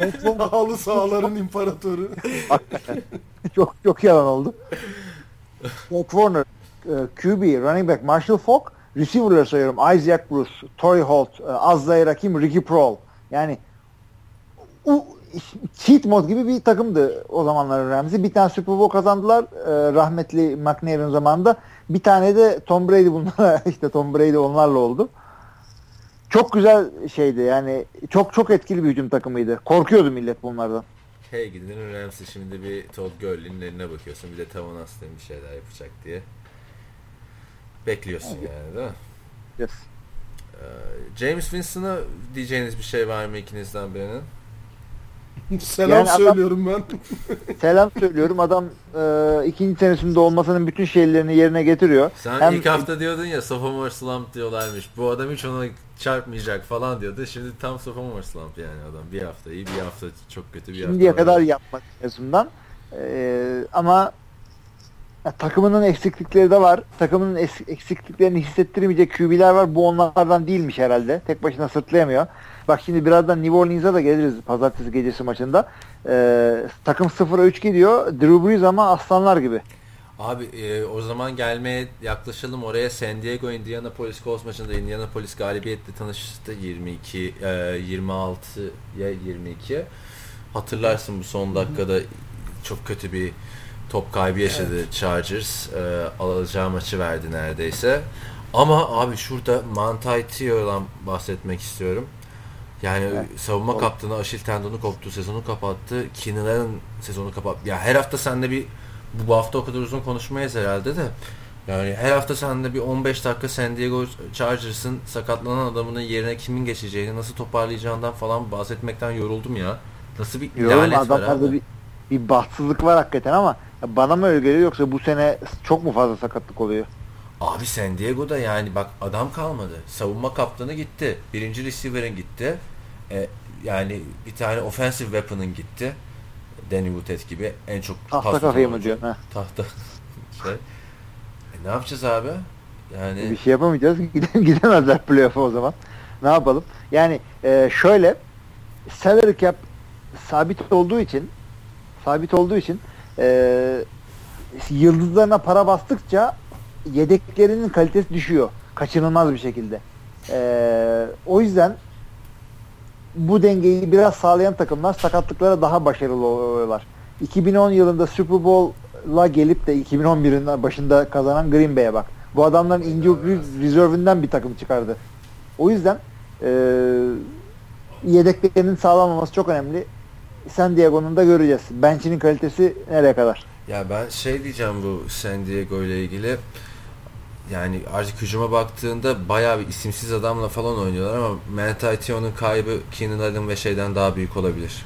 Kurt Warner *laughs* Halı sahaların imparatoru. çok çok yalan oldu. Kurt Warner, e, QB, running back Marshall Falk, receiver'ları sayıyorum. Isaac Bruce, Torrey Holt, e, az zayıf rakim Ricky Prohl. Yani u, cheat mod gibi bir takımdı o zamanların Rams'i. Bir tane Super Bowl kazandılar e, rahmetli McNair'ın zamanında. Bir tane de Tom Brady bunlara *laughs* işte Tom Brady onlarla oldu. Çok güzel şeydi yani çok çok etkili bir hücum takımıydı. Korkuyordu millet bunlardan. Hey gidin Rams'i şimdi bir Todd Gurley'nin eline bakıyorsun. Bir de Tavon Aslan bir şeyler yapacak diye. Bekliyorsun evet. yani değil mi? Yes. Ee, James Winston'a diyeceğiniz bir şey var mı ikinizden birinin? *laughs* Selam yani söylüyorum adam, ben. *laughs* selam söylüyorum. Adam e, ikinci senesinde olmasının bütün şeylerini yerine getiriyor. Sen Hem, ilk hafta diyordun ya sophomore slump diyorlarmış. Bu adam hiç ona çarpmayacak falan diyordu. Şimdi tam sophomore slump yani adam. Bir hafta iyi bir hafta çok kötü bir hafta. Şimdiye kadar yapmak en Ee, ama ya, takımının eksiklikleri de var. Takımının eksikliklerini hissettirmeyecek QB'ler var. Bu onlardan değilmiş herhalde. Tek başına sırtlayamıyor. Bak şimdi birazdan New Orleans'a da geliriz pazartesi gecesi maçında. Ee, takım 0'a 3 gidiyor. Drew Brees ama aslanlar gibi. Abi e, o zaman gelmeye yaklaşalım oraya. San Diego Indianapolis Colts maçında Indianapolis galibiyetle tanıştı 22 e, 26'ya 22. Hatırlarsın bu son dakikada çok kötü bir top kaybı yaşadı evet. Chargers. E, alacağı maçı verdi neredeyse. Ama abi şurada Manti Teo'dan bahsetmek istiyorum. Yani evet. savunma Doğru. kaptanı Aşil tendonu koptu, sezonu kapattı. Keenan'ın sezonu kapattı. Ya her hafta sende bir bu hafta o kadar uzun konuşmayız herhalde de. Yani her hafta sende bir 15 dakika San Diego Chargers'ın sakatlanan adamının yerine kimin geçeceğini, nasıl toparlayacağından falan bahsetmekten yoruldum ya. Nasıl bir Yorum, adamlarda bir, bir bahtsızlık var hakikaten ama bana mı öyle geliyor yoksa bu sene çok mu fazla sakatlık oluyor? Abi San Diego'da yani bak adam kalmadı. Savunma kaptanı gitti. Birinci receiver'ın gitti. E, yani bir tane offensive weapon'ın gitti. Danny Woodhead gibi en çok tahta kafayı mı diyor? Tahta *laughs* şey. E, ne yapacağız abi? Yani bir şey yapamayacağız. *laughs* Gidemezler playoff'a o zaman. Ne yapalım? Yani e, şöyle salary cap sabit olduğu için sabit olduğu için e, yıldızlarına para bastıkça yedeklerinin kalitesi düşüyor. Kaçınılmaz bir şekilde. Ee, o yüzden bu dengeyi biraz sağlayan takımlar sakatlıklara daha başarılı oluyorlar. 2010 yılında Super Bowl'a gelip de 2011'in başında kazanan Green Bay'e bak. Bu adamların injury reserve'inden bir takım çıkardı. O yüzden e, yedeklerinin sağlanmaması çok önemli. San Diego'nun da göreceğiz. Bench'inin kalitesi nereye kadar? Ya ben şey diyeceğim bu San Diego ile ilgili yani artık hücuma baktığında bayağı bir isimsiz adamla falan oynuyorlar ama Mentatio'nun kaybı Keenan Allen ve şeyden daha büyük olabilir.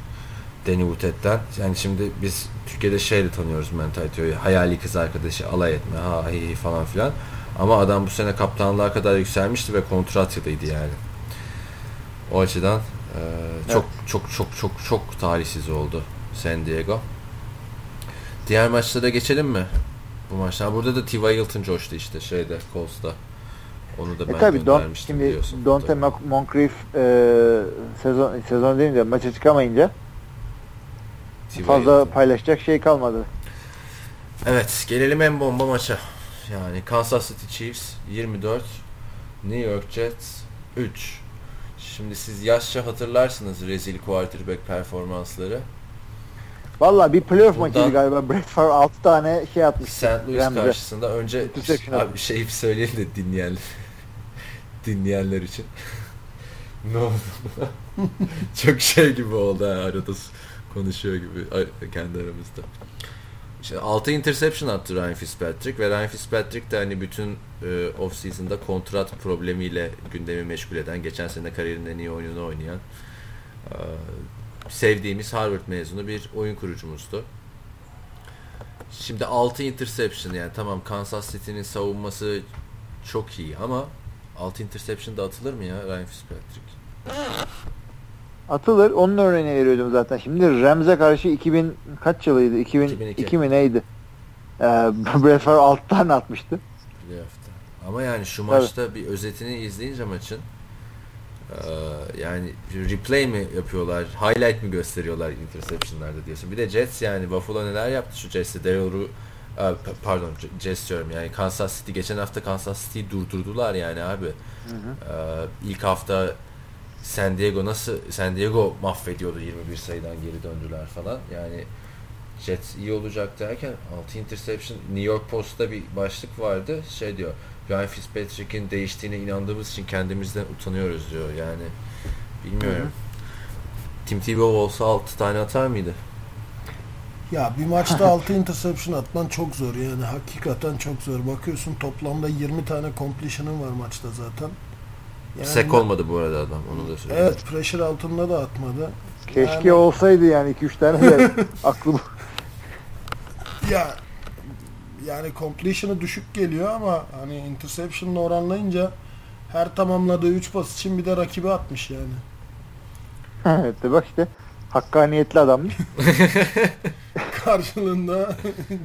Danny Woodhead'den. Yani şimdi biz Türkiye'de şeyle tanıyoruz Mentatio'yu. Hayali kız arkadaşı alay etme ha hi hi falan filan. Ama adam bu sene kaptanlığa kadar yükselmişti ve kontrat yılıydı yani. O açıdan e, çok, evet. çok çok çok çok talihsiz oldu San Diego. Diğer maçlara geçelim mi? Bu maçlar. Burada da T.Y. Hilton coştu işte şeyde Colts'ta. Onu da e ben tabii Don, şimdi. Dante Moncrief e, sezon sezon deyince maça çıkamayınca fazla Hilton. paylaşacak şey kalmadı. Evet gelelim en bomba maça. Yani Kansas City Chiefs 24 New York Jets 3 Şimdi siz yaşça hatırlarsınız rezil quarterback performansları. Valla bir playoff Buradan, maçıydı galiba. Favre 6 tane şey atmış. St. Louis Rams'e. karşısında önce abi şey söyleyelim de dinleyenler dinleyenler için. ne oldu? *laughs* Çok şey gibi oldu ha, arada konuşuyor gibi kendi aramızda. İşte 6 interception attı Ryan Fitzpatrick ve Ryan Fitzpatrick de hani bütün e, off season'da kontrat problemiyle gündemi meşgul eden, geçen sene kariyerinde en iyi oyununu oynayan e, sevdiğimiz Harvard mezunu bir oyun kurucumuzdu. Şimdi 6 interception yani tamam Kansas City'nin savunması çok iyi ama 6 interception da atılır mı ya Ryan Fitzpatrick? Atılır. Onun örneğini veriyordum zaten. Şimdi Rams'e karşı 2000 kaç yılıydı? 2000, 2002. 2000 mi neydi? Ee, *laughs* 6 tane atmıştı. Bir hafta. Ama yani şu maçta bir özetini izleyince maçın yani replay mi yapıyorlar, highlight mi gösteriyorlar interception'larda diyorsun. Bir de Jets yani Buffalo neler yaptı şu Jets'te Daryl Ru pardon Jets diyorum yani Kansas City geçen hafta Kansas City'yi durdurdular yani abi. Hı hı. Ee, ilk hafta San Diego nasıl San Diego mahvediyordu 21 sayıdan geri döndüler falan. Yani Jets iyi olacak derken 6 interception New York Post'ta bir başlık vardı. Şey diyor. Ryan Fitzpatrick'in değiştiğine inandığımız için kendimizden utanıyoruz diyor. Yani bilmiyorum. Hı-hı. Tim Tebow olsa 6 tane atar mıydı? Ya bir maçta *laughs* 6 interception atman çok zor yani hakikaten çok zor. Bakıyorsun toplamda 20 tane completion'ın var maçta zaten. Yani Sek olmadı bu arada adam onu da söyleyeyim. Evet pressure altında da atmadı. Keşke yani... olsaydı yani 2-3 tane de *laughs* aklım. ya yani completion'ı düşük geliyor ama hani interception'la oranlayınca her tamamladığı 3 pas için bir de rakibi atmış yani. evet de bak işte hakkaniyetli adammış. *laughs* *laughs* Karşılığında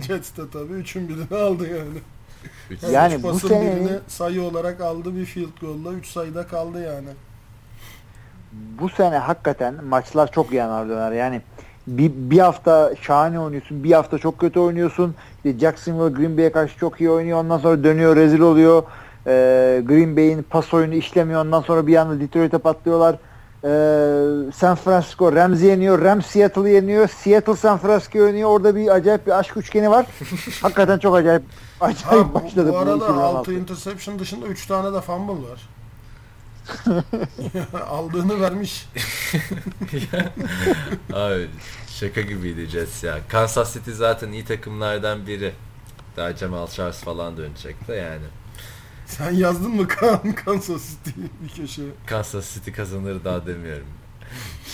Jets de tabii üçün birini aldı yani. yani, yani bu sene sayı olarak aldı bir field goal'la 3 sayıda kaldı yani. Bu sene hakikaten maçlar çok yanar döner. Yani bir, bir hafta şahane oynuyorsun, bir hafta çok kötü oynuyorsun. İşte Jacksonville Green Bay'e karşı çok iyi oynuyor. Ondan sonra dönüyor, rezil oluyor. Ee, Green Bay'in pas oyunu işlemiyor. Ondan sonra bir anda Detroit'e patlıyorlar. Ee, San Francisco Rams'i yeniyor. Rams Seattle'ı yeniyor. Seattle San Francisco yeniyor. Orada bir acayip bir aşk üçgeni var. *laughs* Hakikaten çok acayip acayip ha, başladı. Bu arada 6 interception dışında 3 tane de fumble var. *laughs* Aldığını vermiş. *laughs* Abi şaka gibiydi Jets ya. Kansas City zaten iyi takımlardan biri. Daha Jamal Charles falan dönecek de yani. Sen yazdın mı kan Kansas City bir köşe? Kansas City kazanır daha demiyorum.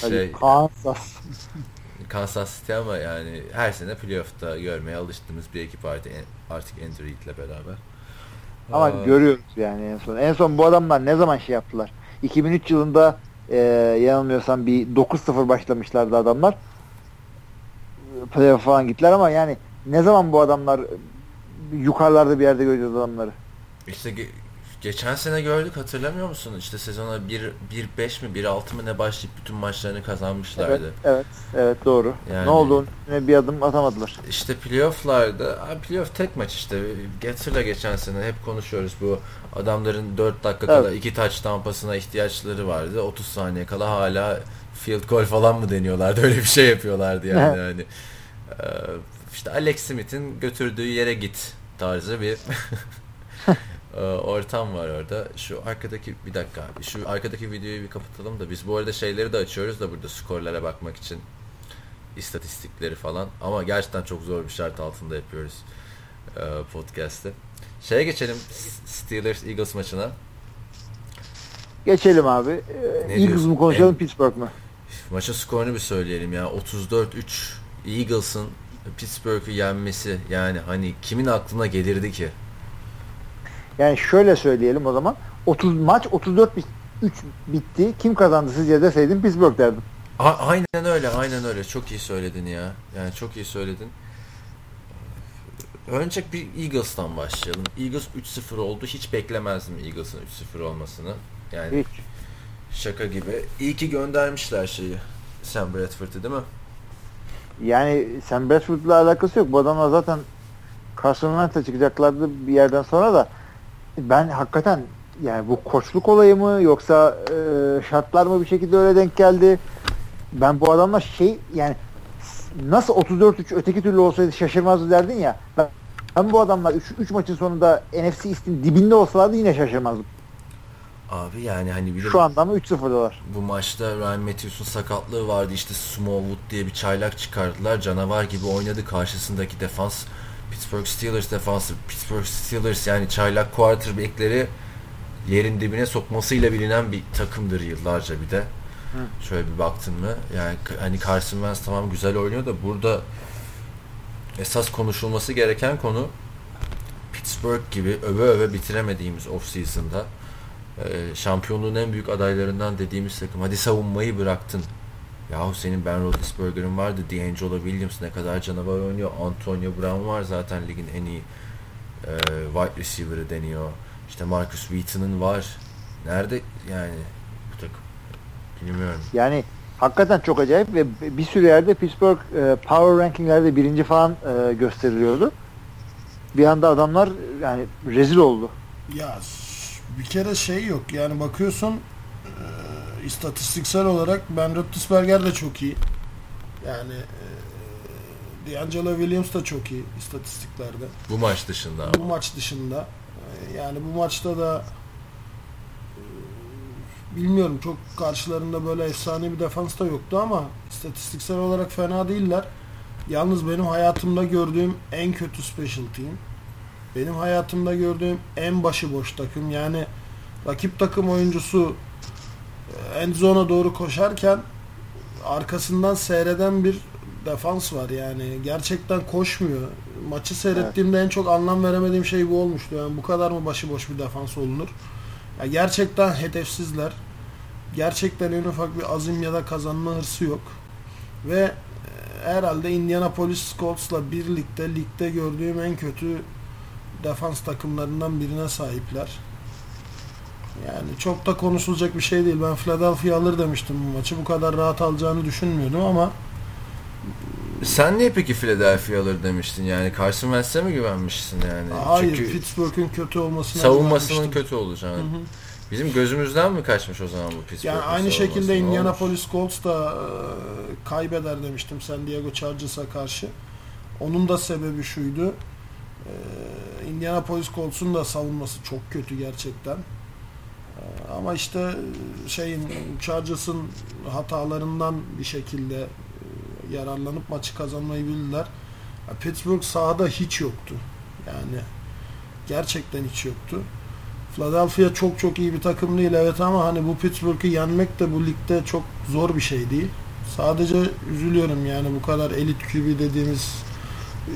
Şey, Kansas. Kansas City ama yani her sene playoff'ta görmeye alıştığımız bir ekip artık, artık Andrew Reid'le beraber. Ama Aa. görüyoruz yani en son. En son bu adamlar ne zaman şey yaptılar? 2003 yılında e, yanılmıyorsam bir 9-0 başlamışlardı adamlar. Playoff falan gittiler ama yani ne zaman bu adamlar yukarılarda bir yerde göreceğiz adamları? İşte geçen sene gördük hatırlamıyor musun? İşte sezona 1-5 mi 1-6 mı ne başlayıp bütün maçlarını kazanmışlardı. Evet, evet, evet doğru. Yani, ne oldu? Ne bir adım atamadılar. İşte playoff'larda, playoff tek maç işte. Getir'le geçen sene hep konuşuyoruz bu adamların 4 dakika evet. kala 2 taç tampasına ihtiyaçları vardı. 30 saniye kala hala field goal falan mı deniyorlardı? Öyle bir şey yapıyorlardı yani. yani işte Alex Smith'in götürdüğü yere git tarzı bir Ee, *laughs* ortam var orada. Şu arkadaki bir dakika abi. Şu arkadaki videoyu bir kapatalım da biz bu arada şeyleri de açıyoruz da burada skorlara bakmak için istatistikleri falan. Ama gerçekten çok zor bir şart altında yapıyoruz e, podcast'ı. Şeye geçelim Steelers Eagles maçına. Geçelim abi. Ee, Eagles mı konuşalım en, Pittsburgh mı? Maçın skorunu bir söyleyelim ya. 34-3 Eagles'ın Pittsburgh'ı yenmesi yani hani kimin aklına gelirdi ki? Yani şöyle söyleyelim o zaman. 30 maç 34 3 bitti. Kim kazandı sizce deseydim Pittsburgh derdim. A- aynen öyle, aynen öyle. Çok iyi söyledin ya. Yani çok iyi söyledin. Önce bir Eagles'tan başlayalım. Eagles 3-0 oldu. Hiç beklemezdim Eagles'ın 3-0 olmasını. Yani Hiç. şaka gibi. İyi ki göndermişler şeyi. Sam Bradford'ı değil mi? Yani Sam Bradford'la alakası yok. Bu adamlar zaten Wentz'e çıkacaklardı bir yerden sonra da ben hakikaten yani bu koçluk olayı mı yoksa e, şartlar mı bir şekilde öyle denk geldi? Ben bu adamla şey yani nasıl 34-3 öteki türlü olsaydı şaşırmazdı derdin ya. Ben, ben bu adamlar 3 maçın sonunda NFC East'in dibinde olsalardı yine şaşırmazdım. Abi yani hani bir Şu anda mı 3-0'dalar? Bu maçta Ryan Matthews'un sakatlığı vardı. İşte Smallwood diye bir çaylak çıkardılar. Canavar gibi oynadı. Karşısındaki defans Pittsburgh Steelers defansı, Pittsburgh Steelers yani çaylak quarterback'leri yerin dibine sokmasıyla bilinen bir takımdır yıllarca bir de. Hı. Şöyle bir baktın mı yani hani Carson Wentz tamam güzel oynuyor da burada esas konuşulması gereken konu Pittsburgh gibi öve öve bitiremediğimiz offseason'da şampiyonluğun en büyük adaylarından dediğimiz takım hadi savunmayı bıraktın Yahu senin Ben Roethlisberger'ın vardı. D'Angelo Williams ne kadar canavar oynuyor. Antonio Brown var zaten ligin en iyi e, wide receiver'ı deniyor. İşte Marcus Wheaton'ın var. Nerede yani bu takım? Bilmiyorum. Yani hakikaten çok acayip ve bir sürü yerde Pittsburgh e, power rankinglerde birinci falan e, gösteriliyordu. Bir anda adamlar yani rezil oldu. Ya bir kere şey yok yani bakıyorsun istatistiksel olarak Ben Roethlisberger de çok iyi. Yani e, D'Angelo Williams da çok iyi istatistiklerde. Bu maç dışında ama. Bu maç dışında. E, yani bu maçta da e, bilmiyorum çok karşılarında böyle efsane bir defans da yoktu ama istatistiksel olarak fena değiller. Yalnız benim hayatımda gördüğüm en kötü special team. Benim hayatımda gördüğüm en başıboş takım. Yani rakip takım oyuncusu e, end zone'a doğru koşarken arkasından seyreden bir defans var yani. Gerçekten koşmuyor. Maçı seyrettiğimde en çok anlam veremediğim şey bu olmuştu. Yani bu kadar mı başıboş bir defans olunur? Ya gerçekten hedefsizler. Gerçekten en ufak bir azim ya da kazanma hırsı yok. Ve e, herhalde Indianapolis Colts'la birlikte ligde gördüğüm en kötü defans takımlarından birine sahipler. Yani çok da konuşulacak bir şey değil. Ben Philadelphia alır demiştim bu maçı. Bu kadar rahat alacağını düşünmüyordum ama Sen niye peki Philadelphia alır demiştin? Yani Carson Wentz'e mi güvenmişsin yani? hayır Çünkü Pittsburgh'ün kötü olmasına savunmasının kötü olacağını. Hı hı. Bizim gözümüzden mi kaçmış o zaman bu Pittsburgh'ın Yani aynı şekilde Indianapolis Colts da e, kaybeder demiştim San Diego Chargers'a karşı. Onun da sebebi şuydu. E, Indianapolis Colts'un da savunması çok kötü gerçekten. Ama işte e, şeyin Chargers'ın hatalarından bir şekilde e, yararlanıp maçı kazanmayı bildiler. Pittsburgh sahada hiç yoktu. Yani gerçekten hiç yoktu. Philadelphia çok çok iyi bir takım değil evet ama hani bu Pittsburgh'ı yenmek de bu ligde çok zor bir şey değil. Sadece üzülüyorum yani bu kadar elit QB dediğimiz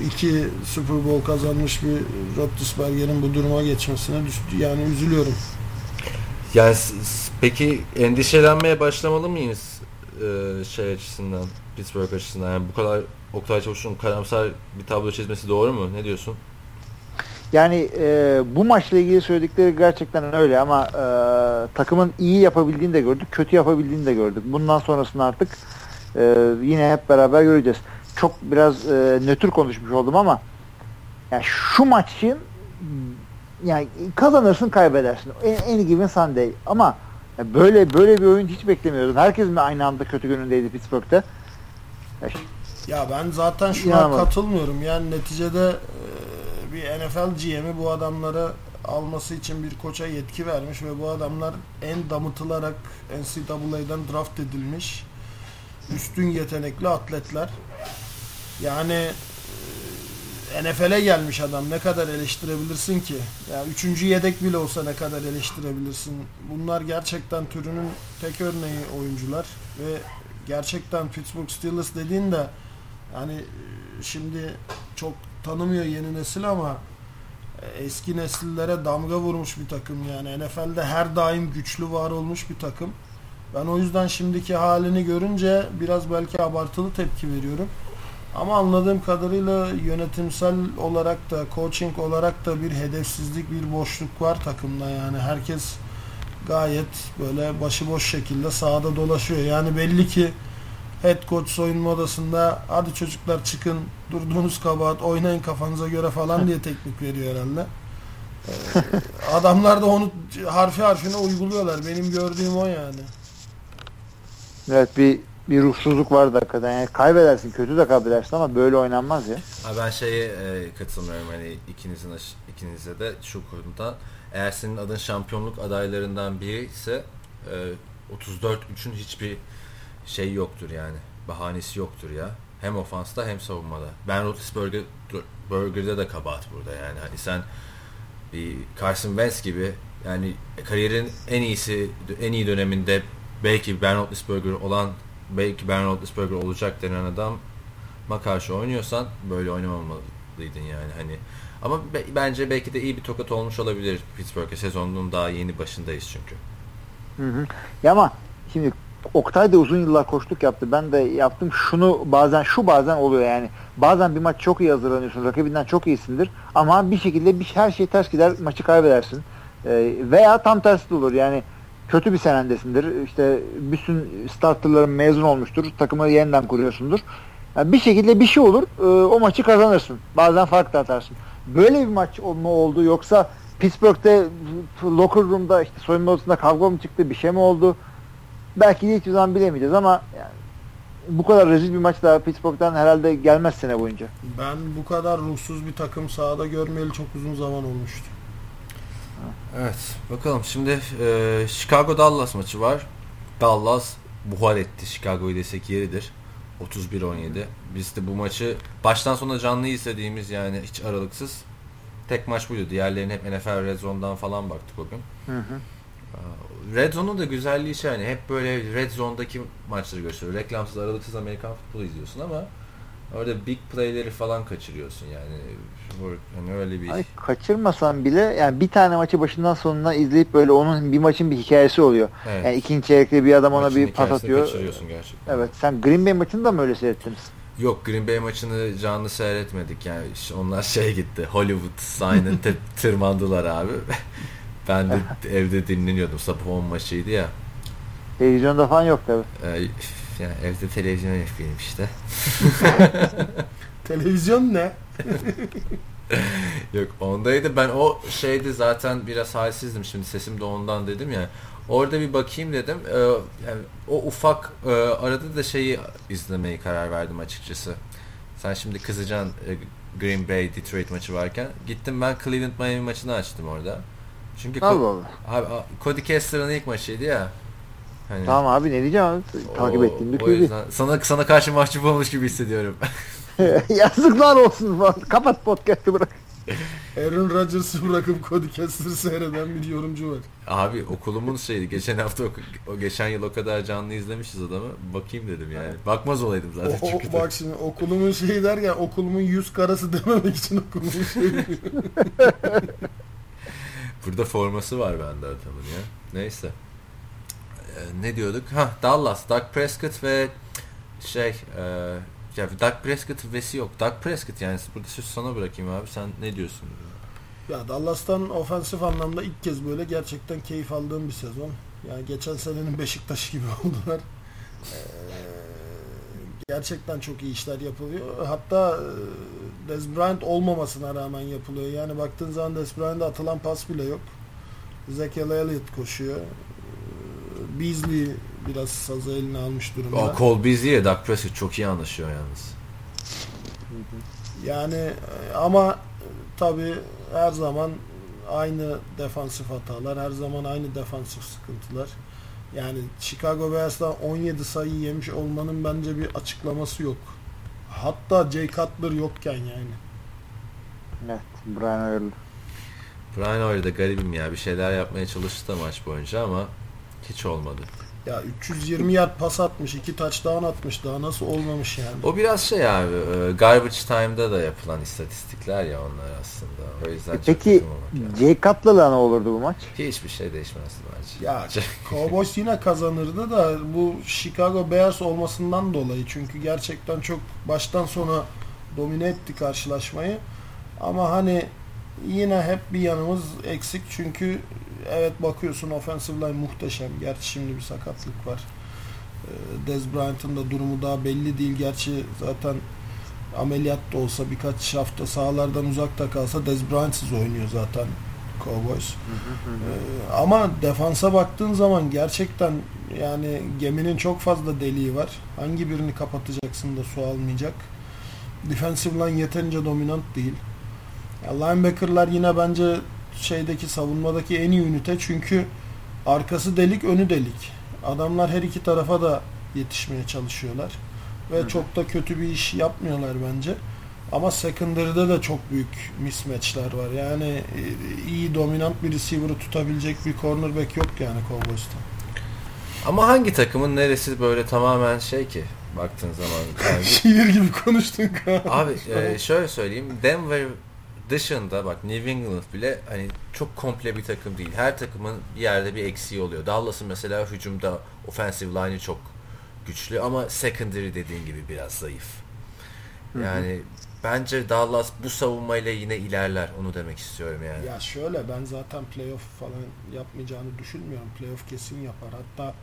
iki Super Bowl kazanmış bir Roethlisberger'in bu duruma geçmesine. Yani üzülüyorum. Yani peki endişelenmeye başlamalı mıyız e, şey açısından, Pittsburgh açısından? Yani bu kadar Oktay Çavuş'un karamsar bir tablo çizmesi doğru mu? Ne diyorsun? Yani e, bu maçla ilgili söyledikleri gerçekten öyle ama e, takımın iyi yapabildiğini de gördük, kötü yapabildiğini de gördük. Bundan sonrasını artık e, yine hep beraber göreceğiz. Çok biraz e, nötr konuşmuş oldum ama yani şu maçın yani kazanırsın kaybedersin. En, en given Sunday. Ama ya böyle böyle bir oyun hiç beklemiyordum. Herkes mi aynı anda kötü günündeydi Pittsburgh'te? Ya ben zaten şuna İnanamadım. katılmıyorum. Yani neticede e, bir NFL GM'i bu adamları alması için bir koça yetki vermiş ve bu adamlar en damıtılarak NCAA'den draft edilmiş üstün yetenekli atletler. Yani NFL'e gelmiş adam ne kadar eleştirebilirsin ki? Ya üçüncü yedek bile olsa ne kadar eleştirebilirsin? Bunlar gerçekten türünün tek örneği oyuncular ve gerçekten Pittsburgh Steelers dediğinde yani e, şimdi çok tanımıyor yeni nesil ama e, eski nesillere damga vurmuş bir takım yani NFL'de her daim güçlü var olmuş bir takım. Ben o yüzden şimdiki halini görünce biraz belki abartılı tepki veriyorum. Ama anladığım kadarıyla yönetimsel olarak da coaching olarak da bir hedefsizlik, bir boşluk var takımda yani herkes gayet böyle başıboş şekilde sahada dolaşıyor. Yani belli ki head coach soyunma odasında hadi çocuklar çıkın durduğunuz kabahat oynayın kafanıza göre falan diye teknik veriyor herhalde. Ee, *laughs* adamlar da onu harfi harfine uyguluyorlar. Benim gördüğüm o yani. Evet bir bir ruhsuzluk vardı hakikaten. Yani kaybedersin, kötü de kaybedersin ama böyle oynanmaz ya. Ha, ben şeye e, katılmıyorum hani ikinizin ikinize de şu konuda. Eğer senin adın şampiyonluk adaylarından biri ise e, 34-3'ün hiçbir şey yoktur yani. Bahanesi yoktur ya. Hem ofansta hem savunmada. Ben Roethlisberger Burger'de de kabahat burada yani. Hani sen bir Carson Wentz gibi yani kariyerin en iyisi en iyi döneminde belki Ben Roethlisberger olan belki Ben Roethlisberger olacak denen adam ma karşı oynuyorsan böyle oynamamalıydın yani hani ama be- bence belki de iyi bir tokat olmuş olabilir Pittsburgh'e sezonun daha yeni başındayız çünkü. Hı hı. Ya ama şimdi Oktay da uzun yıllar koçluk yaptı. Ben de yaptım. Şunu bazen şu bazen oluyor yani. Bazen bir maç çok iyi hazırlanıyorsun. Rakibinden çok iyisindir. Ama bir şekilde bir her şey ters gider. Maçı kaybedersin. Ee, veya tam tersi de olur. Yani kötü bir senendesindir. İşte bütün starterların mezun olmuştur. Takımı yeniden kuruyorsundur. Yani bir şekilde bir şey olur. e, o maçı kazanırsın. Bazen fark da atarsın. Böyle bir maç mı oldu yoksa Pittsburgh'te locker room'da işte soyunma odasında kavga mı çıktı bir şey mi oldu? belki de hiçbir zaman bilemeyeceğiz ama yani bu kadar rezil bir maç daha Pittsburgh'dan herhalde gelmez sene boyunca. Ben bu kadar ruhsuz bir takım sahada görmeyeli çok uzun zaman olmuştu. Evet bakalım şimdi e, Chicago Dallas maçı var. Dallas buhar etti. Chicago'yu desek yeridir. 31-17. Biz de bu maçı baştan sona canlı izlediğimiz yani hiç aralıksız tek maç buydu. Diğerlerini hep NFL Red Zone'dan falan baktık o gün. Hı hı. Red Zone'un da güzelliği şey hani hep böyle Red Zone'daki maçları gösteriyor. Reklamsız aralıksız Amerikan futbolu izliyorsun ama orada big play'leri falan kaçırıyorsun yani. Hani öyle bir Ay, kaçırmasan bile yani bir tane maçı başından sonuna izleyip böyle onun bir maçın bir hikayesi oluyor. evet. Yani ikinci çeyrekte bir adam ona Maçın bir pas atıyor. kaçırıyorsun gerçekten. Evet sen Green Bay maçını da mı öyle seyrettiniz? Yok Green Bay maçını canlı seyretmedik yani onlar şey gitti Hollywood sign'ın *laughs* tır- tırmandılar abi. ben de *laughs* evde dinleniyordum sabah 10 maçıydı ya. Televizyonda falan yok tabi. Ee, yani evde televizyon yapayım işte. *laughs* Televizyon ne? *laughs* Yok ondaydı ben o şeydi zaten biraz halsizdim şimdi sesim de ondan dedim ya. Orada bir bakayım dedim. Ee, yani o ufak e, arada da şeyi izlemeye karar verdim açıkçası. Sen şimdi kızacaksın e, Green Bay Detroit maçı varken. Gittim ben Cleveland Miami maçını açtım orada. Çünkü Allah Allah. Abi, Cody Kessler'ın ilk maçıydı ya. Hani, Tamam abi ne diyeceğim abi? Takip o- ettiğim bir o kulübü. yüzden sana sana karşı mahcup olmuş gibi hissediyorum. *laughs* Yazıklar olsun falan. Kapat podcast'ı bırak. Aaron Rodgers'ı bırakıp Cody Kessler'ı seyreden bir yorumcu var. Abi okulumun şeydi. Geçen hafta o, o geçen yıl o kadar canlı izlemişiz adamı. Bakayım dedim yani. Bakmaz olaydım zaten O, çünkü. o, bak şimdi okulumun şeyi derken okulumun yüz karası dememek için okulumun *laughs* şeyi diyor. Burada forması var bende adamın ya. Neyse. Ee, ne diyorduk? Ha Dallas, Doug Prescott ve şey e, ya Doug Prescott vesi yok. Doug Prescott yani burada sözü sana bırakayım abi. Sen ne diyorsun? Ya Dallas'tan ofensif anlamda ilk kez böyle gerçekten keyif aldığım bir sezon. Yani geçen senenin Beşiktaş gibi *laughs* oldular. Ee, gerçekten çok iyi işler yapılıyor. Hatta e, Dez Bryant olmamasına rağmen yapılıyor. Yani baktığın zaman Dez Bryant'a atılan pas bile yok. Ezekiel Elliott koşuyor. Beasley biraz sazı eline almış durumda. O Cole Beasley ile Doug Prescott çok iyi anlaşıyor yalnız. Yani ama tabi her zaman aynı defansif hatalar, her zaman aynı defansif sıkıntılar. Yani Chicago Bears'tan 17 sayı yemiş olmanın bence bir açıklaması yok. Hatta Jay Cutler yokken yani. Evet. Brian O'Reilly. Brian Hoyer da garibim ya. Bir şeyler yapmaya çalıştı da maç boyunca ama hiç olmadı. Ya 320 yard pas atmış, 2 touchdown atmış. Daha nasıl olmamış yani. O biraz şey abi e, garbage time'da da yapılan istatistikler ya onlar aslında. O yüzden E peki. Jay Cutler'la ne olurdu bu maç? Hiçbir şey değişmezdi bence. Ya *laughs* Cowboys yine kazanırdı da bu Chicago Bears olmasından dolayı çünkü gerçekten çok baştan sona domine etti karşılaşmayı. Ama hani yine hep bir yanımız eksik çünkü evet bakıyorsun offensive line muhteşem. Gerçi şimdi bir sakatlık var. Ee, Dez Bryant'ın da durumu daha belli değil. Gerçi zaten ameliyat da olsa birkaç hafta sahalardan uzakta kalsa Dez Bryant'sız oynuyor zaten Cowboys. Ee, ama defansa baktığın zaman gerçekten yani geminin çok fazla deliği var. Hangi birini kapatacaksın da su almayacak. Defensive line yeterince dominant değil. Ya linebacker'lar yine bence şeydeki savunmadaki en iyi ünite çünkü arkası delik önü delik. Adamlar her iki tarafa da yetişmeye çalışıyorlar. Ve Hı çok da kötü bir iş yapmıyorlar bence. Ama secondary'de de çok büyük mismatch'ler var. Yani e, iyi dominant bir receiver'ı tutabilecek bir cornerback yok yani Cowboys'ta. Ama hangi takımın neresi böyle tamamen şey ki baktığın zaman. *laughs* Şiir gibi konuştun Kaan. Abi e, şöyle söyleyeyim. Denver dışında bak New England bile hani çok komple bir takım değil. Her takımın bir yerde bir eksiği oluyor. Dallas'ın mesela hücumda offensive line'ı çok güçlü ama secondary dediğin gibi biraz zayıf. Yani bence Dallas bu savunmayla yine ilerler. Onu demek istiyorum yani. Ya şöyle ben zaten playoff falan yapmayacağını düşünmüyorum. Playoff kesin yapar. Hatta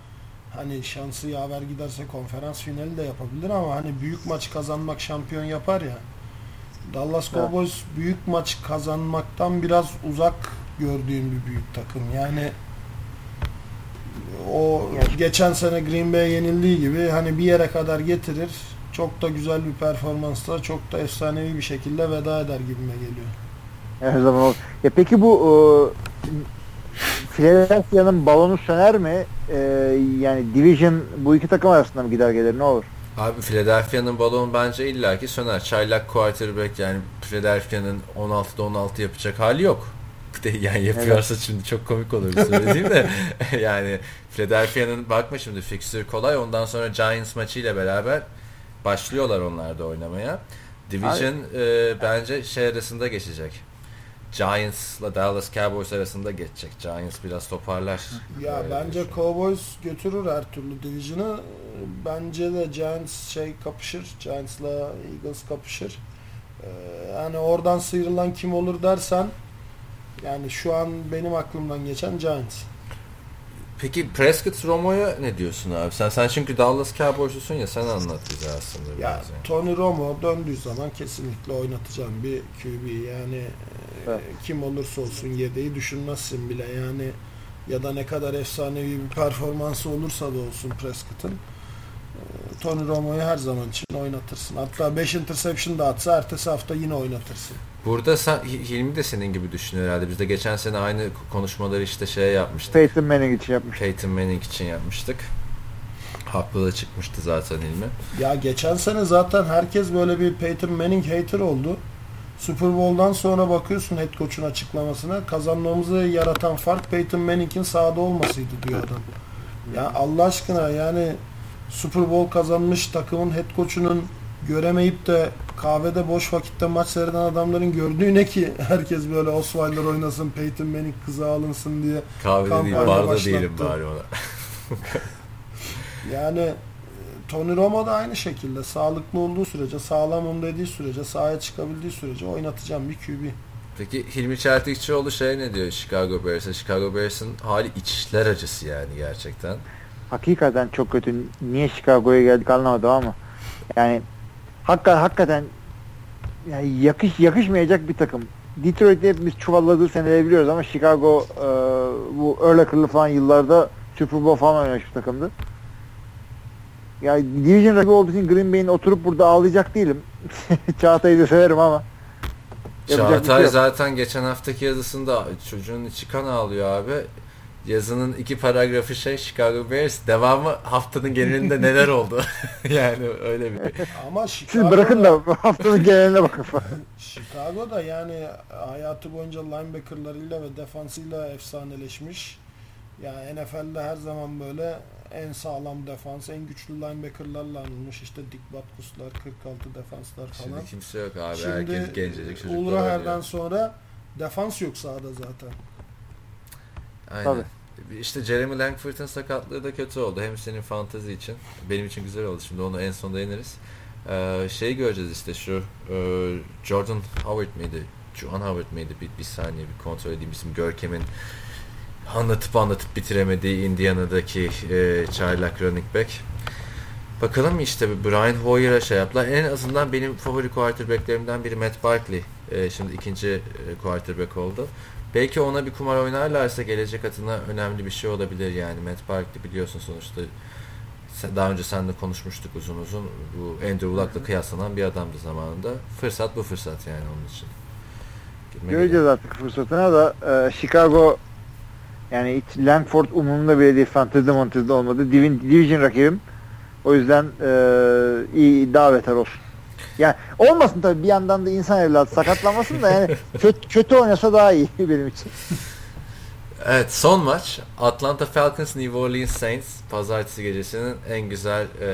hani şansı yaver giderse konferans finali de yapabilir ama hani büyük maç kazanmak şampiyon yapar ya. Dallas Evet. Cowboys büyük maç kazanmaktan biraz uzak gördüğüm bir büyük takım. Yani o şöyle geçen sene Green Bay'e yenildiği gibi hani bir yere kadar getirir. Çok da güzel bir performansla çok da efsanevi bir şekilde veda eder gibime geliyor. Her zaman olur. Ya peki bu e, Philadelphia'nın balonu söner mi? E, yani Division bu iki takım arasında mı gider gelir ne olur? Abi Philadelphia'nın balon bence illaki söner. Çaylak quarterback yani Philadelphia'nın 16'da 16 yapacak hali yok. *laughs* Yani yapıyorsa evet. şimdi çok komik olur söylediğim de *laughs* yani Philadelphia'nın bakma şimdi fixture kolay ondan sonra Giants maçıyla beraber başlıyorlar onlar da oynamaya. Division e, bence şey arasında geçecek. Giants'la Dallas Cowboys arasında geçecek. Giants biraz toparlar. Ya Öyle bence Cowboys götürür her türlü division'ı. Bence de Giants şey kapışır. Giants'la Eagles kapışır. Ee, yani oradan sıyrılan kim olur dersen yani şu an benim aklımdan geçen Giants. Peki Prescott Romo'ya ne diyorsun abi? Sen sen çünkü Dallas Cowboys'usun ya sen anlat bize aslında. Ya yani. Tony Romo döndüğü zaman kesinlikle oynatacağım bir QB yani evet. kim olursa olsun yedeği düşünmezsin bile yani ya da ne kadar efsanevi bir performansı olursa da olsun Prescott'ın e, Tony Romo'yu her zaman için oynatırsın. Hatta 5 interception da atsa ertesi hafta yine oynatırsın. Burada sen, Hilmi de senin gibi düşünüyor herhalde. Biz de geçen sene aynı konuşmaları işte şey yapmıştık. Peyton Manning için yapmıştık. Peyton Manning için yapmıştık. Haklı da çıkmıştı zaten Hilmi. Ya geçen sene zaten herkes böyle bir Peyton Manning hater oldu. Super Bowl'dan sonra bakıyorsun head coach'un açıklamasına. Kazanmamızı yaratan fark Peyton Manning'in sahada olmasıydı diyor adam. Ya Allah aşkına yani Super Bowl kazanmış takımın head coach'unun göremeyip de kahvede boş vakitte maç seyreden adamların gördüğü ne ki *laughs* herkes böyle Osweiler oynasın, Peyton Manning kıza alınsın diye kahvede değil, barda başlattı. değilim bari ona. yani Tony Romo da aynı şekilde sağlıklı olduğu sürece, sağlamım dediği sürece, sahaya çıkabildiği sürece oynatacağım bir QB. Peki Hilmi Çeltikçioğlu şey ne diyor Chicago Bears'a? Chicago Bears'ın hali içler acısı yani gerçekten. Hakikaten çok kötü. Niye Chicago'ya geldik anlamadım ama yani hakikaten, hakikaten yani yakış yakışmayacak bir takım. Detroit'i hepimiz çuvalladığı seneleri biliyoruz ama Chicago e, bu Urlacher'lı falan yıllarda Super Bowl falan oynamış bir takımdı. Yani Division rakibi olduğu için Green Bay'in oturup burada ağlayacak değilim. *laughs* Çağatay'ı da severim ama. Çağatay şey zaten geçen haftaki yazısında çocuğun içi kan ağlıyor abi. Yazının iki paragrafı şey Chicago Bears devamı haftanın genelinde neler oldu? *laughs* Yani öyle bir ama Chicago Siz bırakın da haftanın geneline bakın. *laughs* Chicago'da yani hayatı boyunca linebackerlarıyla ve defansıyla efsaneleşmiş. Yani NFL'de her zaman böyle en sağlam defans, en güçlü linebackerlarla anılmış. işte Dick Butkus'lar, 46 defanslar falan. Şimdi kimse yok abi. Şimdi Herkes gencecik çocuklar Ulraher'den sonra defans yok sahada zaten. Aynen. Tabii. İşte Jeremy Langford'un sakatlığı da kötü oldu. Hem senin fantezi için. Benim için güzel oldu. Şimdi onu en sonda ineriz. Ee, şey göreceğiz işte şu e, Jordan Howard mıydı? John Howard mıydı? Bir, bir saniye bir kontrol edeyim bizim Görkem'in anlatıp anlatıp bitiremediği Indiana'daki e, çaylak running back. Bakalım işte Brian Hoyer'a şey yaptılar. En azından benim favori quarterbacklerimden biri Matt Barkley. E, şimdi ikinci e, quarterback oldu. Belki ona bir kumar oynarlarsa gelecek adına önemli bir şey olabilir yani. Matt Barkley biliyorsun sonuçta daha önce seninle konuşmuştuk uzun uzun. Bu Andrew Luck'la kıyaslanan bir adamdı zamanında. Fırsat bu fırsat yani onun için. Girme Göreceğiz artık fırsatına da e, Chicago yani hiç Langford umurumda bile değil fantezi montezde olmadı. Division rakibim. O yüzden e, iyi daha beter olsun. Yani olmasın tabii bir yandan da insan evladı sakatlamasın da yani *laughs* kötü, kötü oynasa daha iyi *laughs* benim için. Evet son maç Atlanta Falcons New Orleans Saints pazartesi gecesinin en güzel e,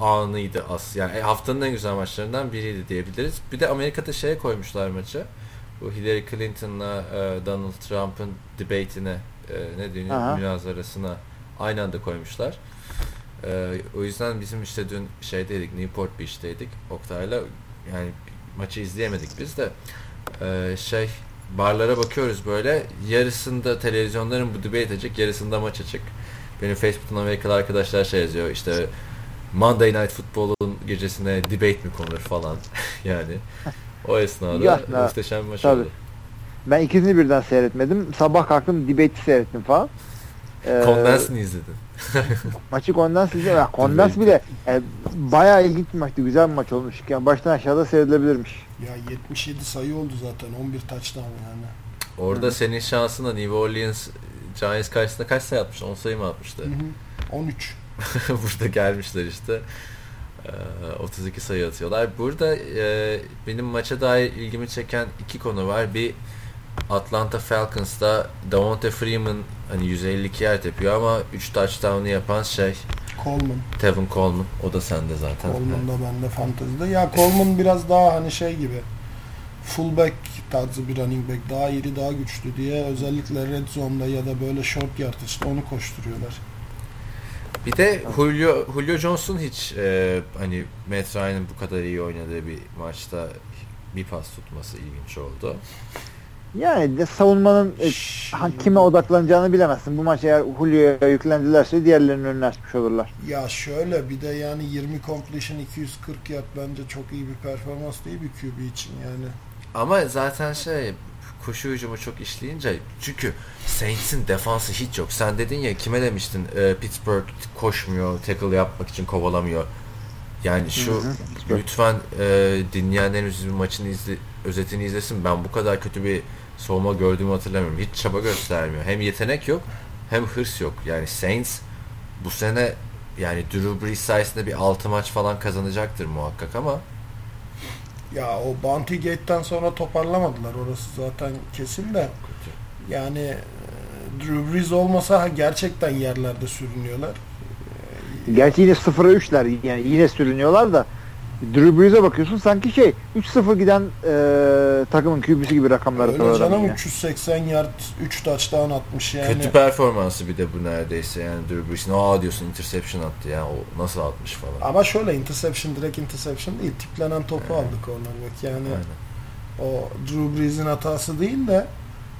anıydı as yani haftanın en güzel maçlarından biriydi diyebiliriz. Bir de Amerika'da şeye koymuşlar maçı. Bu Hillary Clinton'la e, Donald Trump'ın debate'ine e, ne deniyor münazarasına aynı anda koymuşlar. Ee, o yüzden bizim işte dün şeydeydik Newport Beach'teydik Oktay'la. Yani maçı izleyemedik biz de. Ee, şey barlara bakıyoruz böyle. Yarısında televizyonların bu debate edecek yarısında maç açık. Benim Facebook'tan Amerikalı arkadaşlar şey yazıyor işte Monday Night Football'un gecesine debate mi konur? falan. *laughs* Yani *laughs* o esnada ya, muhteşem bir maç tabii. oldu. Ben ikisini birden seyretmedim. Sabah kalktım debate'i seyrettim falan. Ee, Condensed'ini izledin. *laughs* Maçı kondans izle. Ya, kondans bile yani, bayağı ilginç bir maçtı. Güzel bir maç olmuş. Yani baştan aşağıda seyredilebilirmiş. Ya 77 sayı oldu zaten. 11 touchdown yani. Orada senin şansına New Orleans Giants karşısında kaç sayı atmıştı? 10 sayı mı atmıştı? Hı hı. 13. *laughs* Burada gelmişler işte. Ee, 32 sayı atıyorlar. Burada e, benim maça dair ilgimi çeken iki konu var. Bir Atlanta Falcons'ta Davante Freeman hani 152 yard yapıyor ama 3 touchdown'u yapan şey Coleman. Tevin Coleman. O da sende zaten. Coleman da bende fantezide. Ya Coleman biraz daha hani şey gibi fullback tarzı bir running back. Daha iri, daha güçlü diye özellikle red zone'da ya da böyle short yardage'da onu koşturuyorlar. Bir de Julio, Julio Jones'un hiç e, hani Matt Ryan'ın bu kadar iyi oynadığı bir maçta bir pas tutması ilginç oldu. Yani de savunmanın e, ha- kime odaklanacağını bilemezsin. Bu maç eğer Julio'ya yüklendilerse diğerlerinin önüne açmış olurlar. Ya şöyle bir de yani 20 completion 240 yard bence çok iyi bir performans değil bir QB için yani. Ama zaten şey koşu hücumu çok işleyince çünkü Saints'in defansı hiç yok. Sen dedin ya kime demiştin e, Pittsburgh koşmuyor, tackle yapmak için kovalamıyor. Yani şu Hı hı, Pittsburgh. lütfen e, dinleyenlerimiz bir maçın izle, özetini izlesin. Ben bu kadar kötü bir savunma gördüğümü hatırlamıyorum. Hiç çaba göstermiyor. Hem yetenek yok hem hırs yok. Yani Saints bu sene yani Drew Brees sayesinde bir 6 maç falan kazanacaktır muhakkak ama Ya o Bounty Gate'den sonra toparlamadılar orası zaten kesin de. Yani e, Drew Brees olmasa gerçekten yerlerde sürünüyorlar. Gerçi yine 0'a 3'ler yani yine sürünüyorlar da Drew Brees'e bakıyorsun sanki şey 3-0 giden e, takımın QB'si gibi rakamlar Öyle canım yine. 380 yard 3 touchdown atmış yani. Kötü performansı bir de bu neredeyse yani Drew Brees'in aa diyorsun interception attı ya o nasıl atmış falan. Ama şöyle interception direkt interception değil. Tiplenen topu aldı cornerback. Yani Aynen. o Drew Brees'in hatası değil de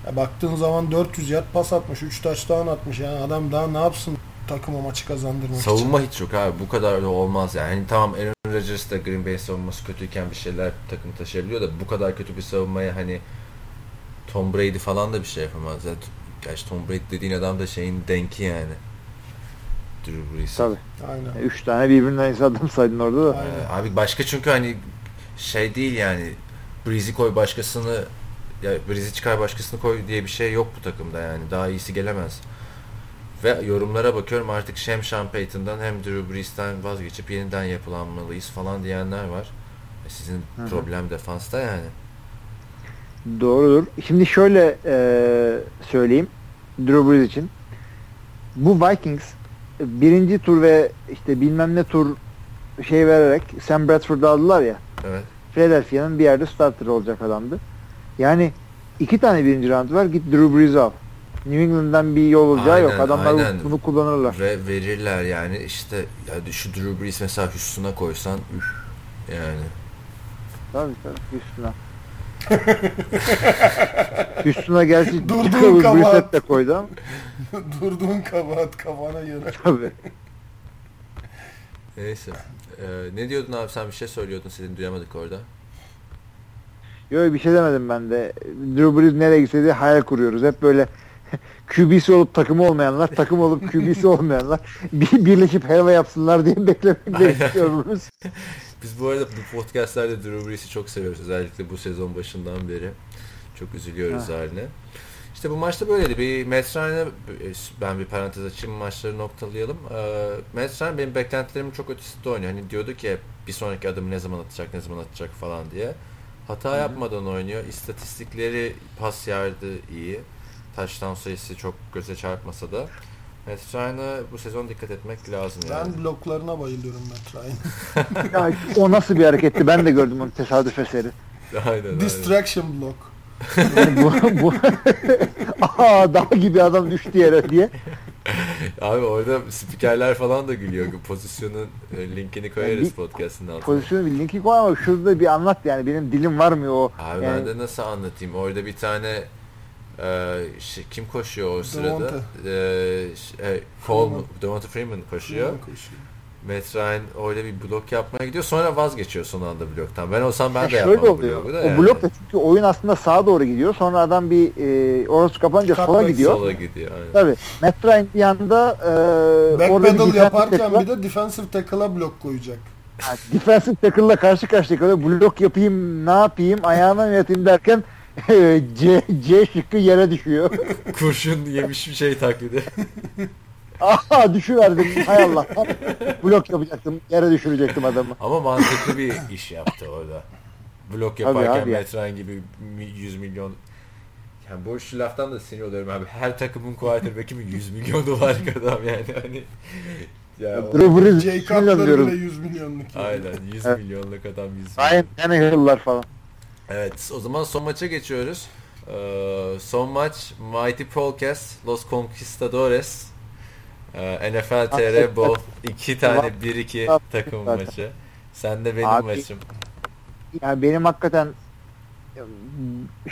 ya baktığın zaman 400 yard pas atmış. 3 touchdown atmış. Yani adam daha ne yapsın takıma maçı kazandırmak Savunma hiç yok abi bu kadar da olmaz yani. Hani tamam Aaron Rodgers da Green Bay savunması kötüyken bir şeyler takım taşıyabiliyor da bu kadar kötü bir savunmaya hani Tom Brady falan da bir şey yapamaz. Yani, gerçi Tom Brady dediğin adam da şeyin denki yani. Drew Brees. Tabii. için. Aynen. 3 tane birbirinden iyisi adam saydın orada da. Aynen. Abi başka çünkü hani şey değil yani Breeze'i koy başkasını ya Breeze'i çıkar başkasını koy diye bir şey yok bu takımda yani. Daha iyisi gelemez. Ve yorumlara bakıyorum artık hem Sean Payton'dan hem Drew Brees'ten vazgeçip yeniden yapılanmalıyız falan diyenler var. E sizin Hı hı. problem defansta yani. Doğrudur. Şimdi şöyle e, söyleyeyim Drew Brees için. Bu Vikings birinci tur ve işte bilmem ne tur şey vererek Sam Bradford'u aldılar ya. Evet. Philadelphia'nın bir yerde starter olacak adamdı. Yani iki tane birinci round var. Git Drew Brees'i al. New England'dan bir yol olacağı yok. Aynen, Adamlar aynen. bunu kullanırlar. Ve verirler yani işte ya şu Drew Brees mesela Houston'a koysan üf yani. Tabii tabii üstüne. *laughs* üstüne gerçi Durduğun kabahat. De koydu ama *laughs* Durduğun kabahat kafana göre. tabii. Neyse. Ee, ne diyordun abi sen bir şey söylüyordun seni duyamadık orada. Yok bir şey demedim ben de. Drew Brees nereye gitse diye hayal kuruyoruz. Hep böyle QB'si olup takımı olmayanlar, takım olup QB'si olmayanlar bir birleşip helva yapsınlar diye beklemek bekliyoruz. *laughs* Biz bu arada bu podcastlerde Drew Brees'i çok seviyoruz. Özellikle bu sezon başından beri. Çok üzülüyoruz Ha. haline. İşte bu maçta böyleydi. Bir Matt ben bir parantez açayım maçları noktalayalım. Ee, Matt benim beklentilerimin çok ötesinde oynuyor. Hani diyordu ki bir sonraki adımı ne zaman atacak, ne zaman atacak falan diye. Hata yapmadan oynuyor. İstatistikleri pas yardı iyi. Touchdown sayısı çok göze çarpmasa da. Matt Ryan'a bu sezon dikkat etmek lazım yani. Ben bloklarına bayılıyorum Matt Ryan. Ya, o nasıl bir hareketti ben de gördüm onu tesadüf eseri. aynen, aynen. Distraction block. Yani bu, bu *laughs* Aa dağ gibi adam düştü yere diye. Abi orada spikerler falan da gülüyor. Pozisyonun e, linkini koyarız bir podcast'ın altına. Pozisyonu bir linki koy ama şurada bir anlat yani benim dilim varmıyor o. Abi yani, ben de nasıl anlatayım? Orada bir tane e, şey, kim koşuyor o sırada? Devonta. E, ş- e, Coleman, Freeman. Devonta Freeman koşuyor. Koşuyor. Matt Ryan öyle bir blok yapmaya gidiyor. Sonra vazgeçiyor son anda bloktan. Ben olsam ben Ya de şöyle yapmam oluyor. bloku da O yani. blok da çünkü oyun aslında sağa doğru gidiyor. Sonra adam bir e, orası kapanınca sola Çıkartmak gidiyor. Sola gidiyor. Aynen. Tabii. Matt Ryan bir anda e, Backpedal yaparken tackle'a- bir de defensive tackle'a blok koyacak. yani defensive tackle'la karşı karşıya kalıyor. Blok yapayım, ne yapayım, ayağına mı yatayım derken C, C şıkkı yere düşüyor. *laughs* Kurşun yemiş bir şey taklidi. *laughs* Aha düşüverdim. Hay Allah. Blok yapacaktım. Yere düşürecektim adamı. Ama mantıklı bir iş yaptı orada. Blok yaparken abi Ryan gibi mi- 100 milyon yani bu şu laftan da sinir oluyorum abi. Her takımın quarterback'i mi 100 milyon dolarlık adam yani hani ya Drew Brees Jay 100 milyon Cutler bile diyorum. 100 milyonluk. Aynen 100 Evet. milyonluk adam 100 Ryan milyon. Tannehill'lar falan. Evet o zaman son maça geçiyoruz. Ee, son maç Mighty Polcas Los Conquistadores ee, NFL TR Bowl iki tane 1-2 takım maçı. Sen de benim Abi, maçım. Yani benim hakikaten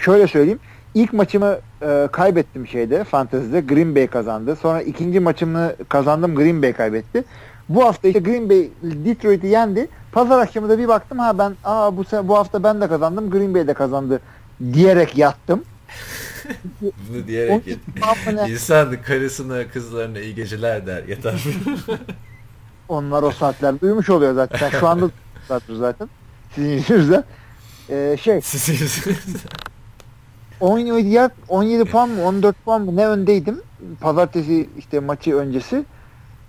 şöyle söyleyeyim. İlk maçımı e, kaybettim şeyde fantezide. Green Bay kazandı. Sonra ikinci maçımı kazandım. Green Bay kaybetti. Bu hafta işte Green Bay Detroit'i yendi. Pazar akşamı da bir baktım ha ben aa bu bu hafta ben de kazandım. Green Bay de kazandı diyerek yattım. *laughs* Bunu diyerek hani İnsan karısına kızlarına iyi geceler der yatar. *laughs* onlar o saatler duymuş oluyor zaten. Şu anda zaten zaten. Sizin yüzünüzden. Ee, şey *laughs* Sizin yüzünüzden. 17, yer, 17 puan mı 14 puan mı ne öndeydim. Pazartesi işte maçı öncesi.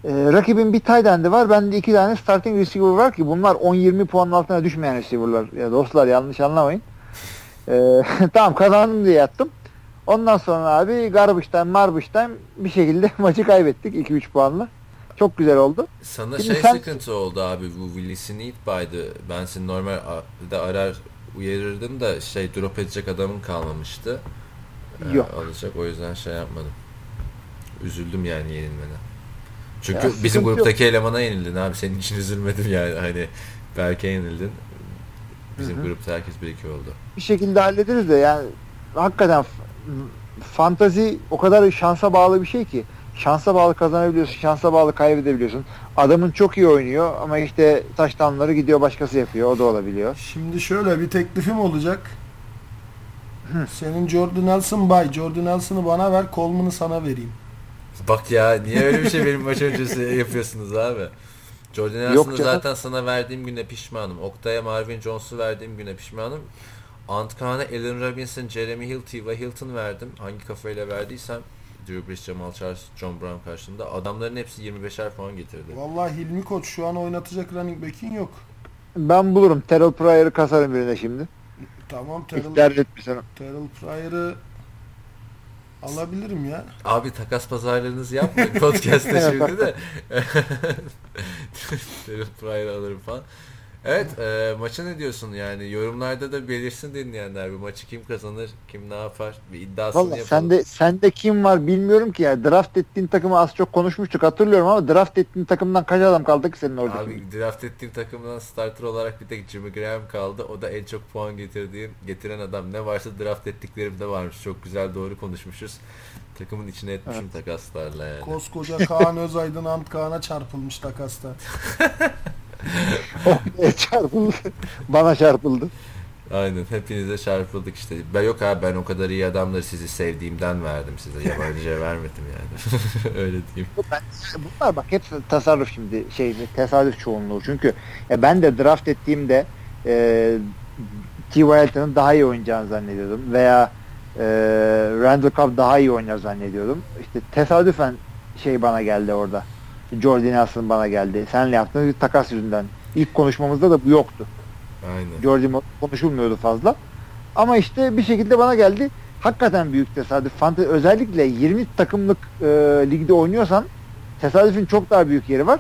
Ee, rakibin bir tight end'i var. Bende iki tane starting receiver var ki bunlar 10-20 puanın altına düşmeyen receiver'lar. Ya dostlar yanlış anlamayın. Ee, *laughs* tamam kazandım diye yattım. Ondan sonra abi garbage time, marbage time bir şekilde *laughs* maçı kaybettik 2-3 puanla. Çok güzel oldu. Sana Şimdi şey sen- sıkıntı oldu abi bu Willie Snead'baydı. Ben seni normalde arar uyarırdım da şey drop edecek adamın kalmamıştı. Ee, Yok. alacak o yüzden şey yapmadım. Üzüldüm yani yenilmene. Çünkü Ya, bizim gruptaki elemana yenildin abi. Senin için üzülmedim yani. Hani Berke yenildin. Bizim Hı hı. grupta herkes 1-2 oldu. bir şekilde hallederiz de yani hakikaten fantazi o kadar şansa bağlı bir şey ki şansa bağlı kazanabiliyorsun, şansa bağlı kaybedebiliyorsun. Adamın çok iyi oynuyor ama işte taştanları gidiyor başkası yapıyor. O da olabiliyor. Şimdi şöyle bir teklifim olacak. Senin Jordan Nelson bay. Jordan Nelson'ı bana ver, Coleman'ı sana vereyim. Bak ya niye öyle bir şey benim maç öncesi yapıyorsunuz abi? Jordan canım. zaten sana verdiğim güne pişmanım. Oktay'a Marvin Jones'u verdiğim güne pişmanım. Antkan'a Allen Robinson, Jeremy Hill, T.Y. Hilton verdim. Hangi kafayla verdiysem Drew Brees, Jamal Charles, John Brown karşısında adamların hepsi 25'er puan getirdi. Vallahi Hilmi Koç şu an oynatacak running back'in yok. Ben bulurum. Terrell Pryor'ı kasarım birine şimdi. Tamam Terrell. Terrell Pryor'ı alabilirim ya. Abi takas pazarlarınızı yapmayın podcast'te *laughs* şimdi de. *laughs* Pryor alırım falan. Evet e, maça ne diyorsun yani yorumlarda da belirsin dinleyenler bu maçı kim kazanır kim ne yapar bir iddiasını Valla yapalım. sende, sende kim var bilmiyorum ki ya. Draft ettiğin takımı az çok konuşmuştuk hatırlıyorum ama draft ettiğin takımdan kaç adam kaldı ki senin orada? Abi draft ettiğim takımdan starter olarak bir tek Jimmy Graham kaldı. O da en çok puan getirdiğim, getiren adam. Ne varsa draft ettiklerimde varmış. Çok güzel doğru konuşmuşuz. Takımın içine etmişim takaslarla yani. Koskoca Kaan Özaydın Ant Kaan'a çarpılmış takasta. *laughs* Oh, çarpıldı. Bana çarpıldı. Aynen hepinize çarpıldık işte. Ben yok abi ben o kadar iyi adamları sizi sevdiğimden verdim size. Yabancıya *laughs* vermedim yani. *laughs* Öyle diyeyim. Ben, bunlar bak hep tasarruf şimdi şey tesadüf çoğunluğu çünkü ya ben de draft ettiğimde e, T. Hilton'ın daha iyi oynayacağını zannediyordum veya e, Randall Cobb daha iyi oynar zannediyordum. İşte tesadüfen şey bana geldi orada. Jordan Nelson bana geldi. Senle yaptığımız bir takas yüzünden. İlk konuşmamızda da bu yoktu. Aynen. Jordan konuşulmuyordu fazla. Ama işte bir şekilde bana geldi. Hakikaten büyük tesadüf. Fante özellikle 20 takımlık e, ligde oynuyorsan tesadüfün çok daha büyük yeri var.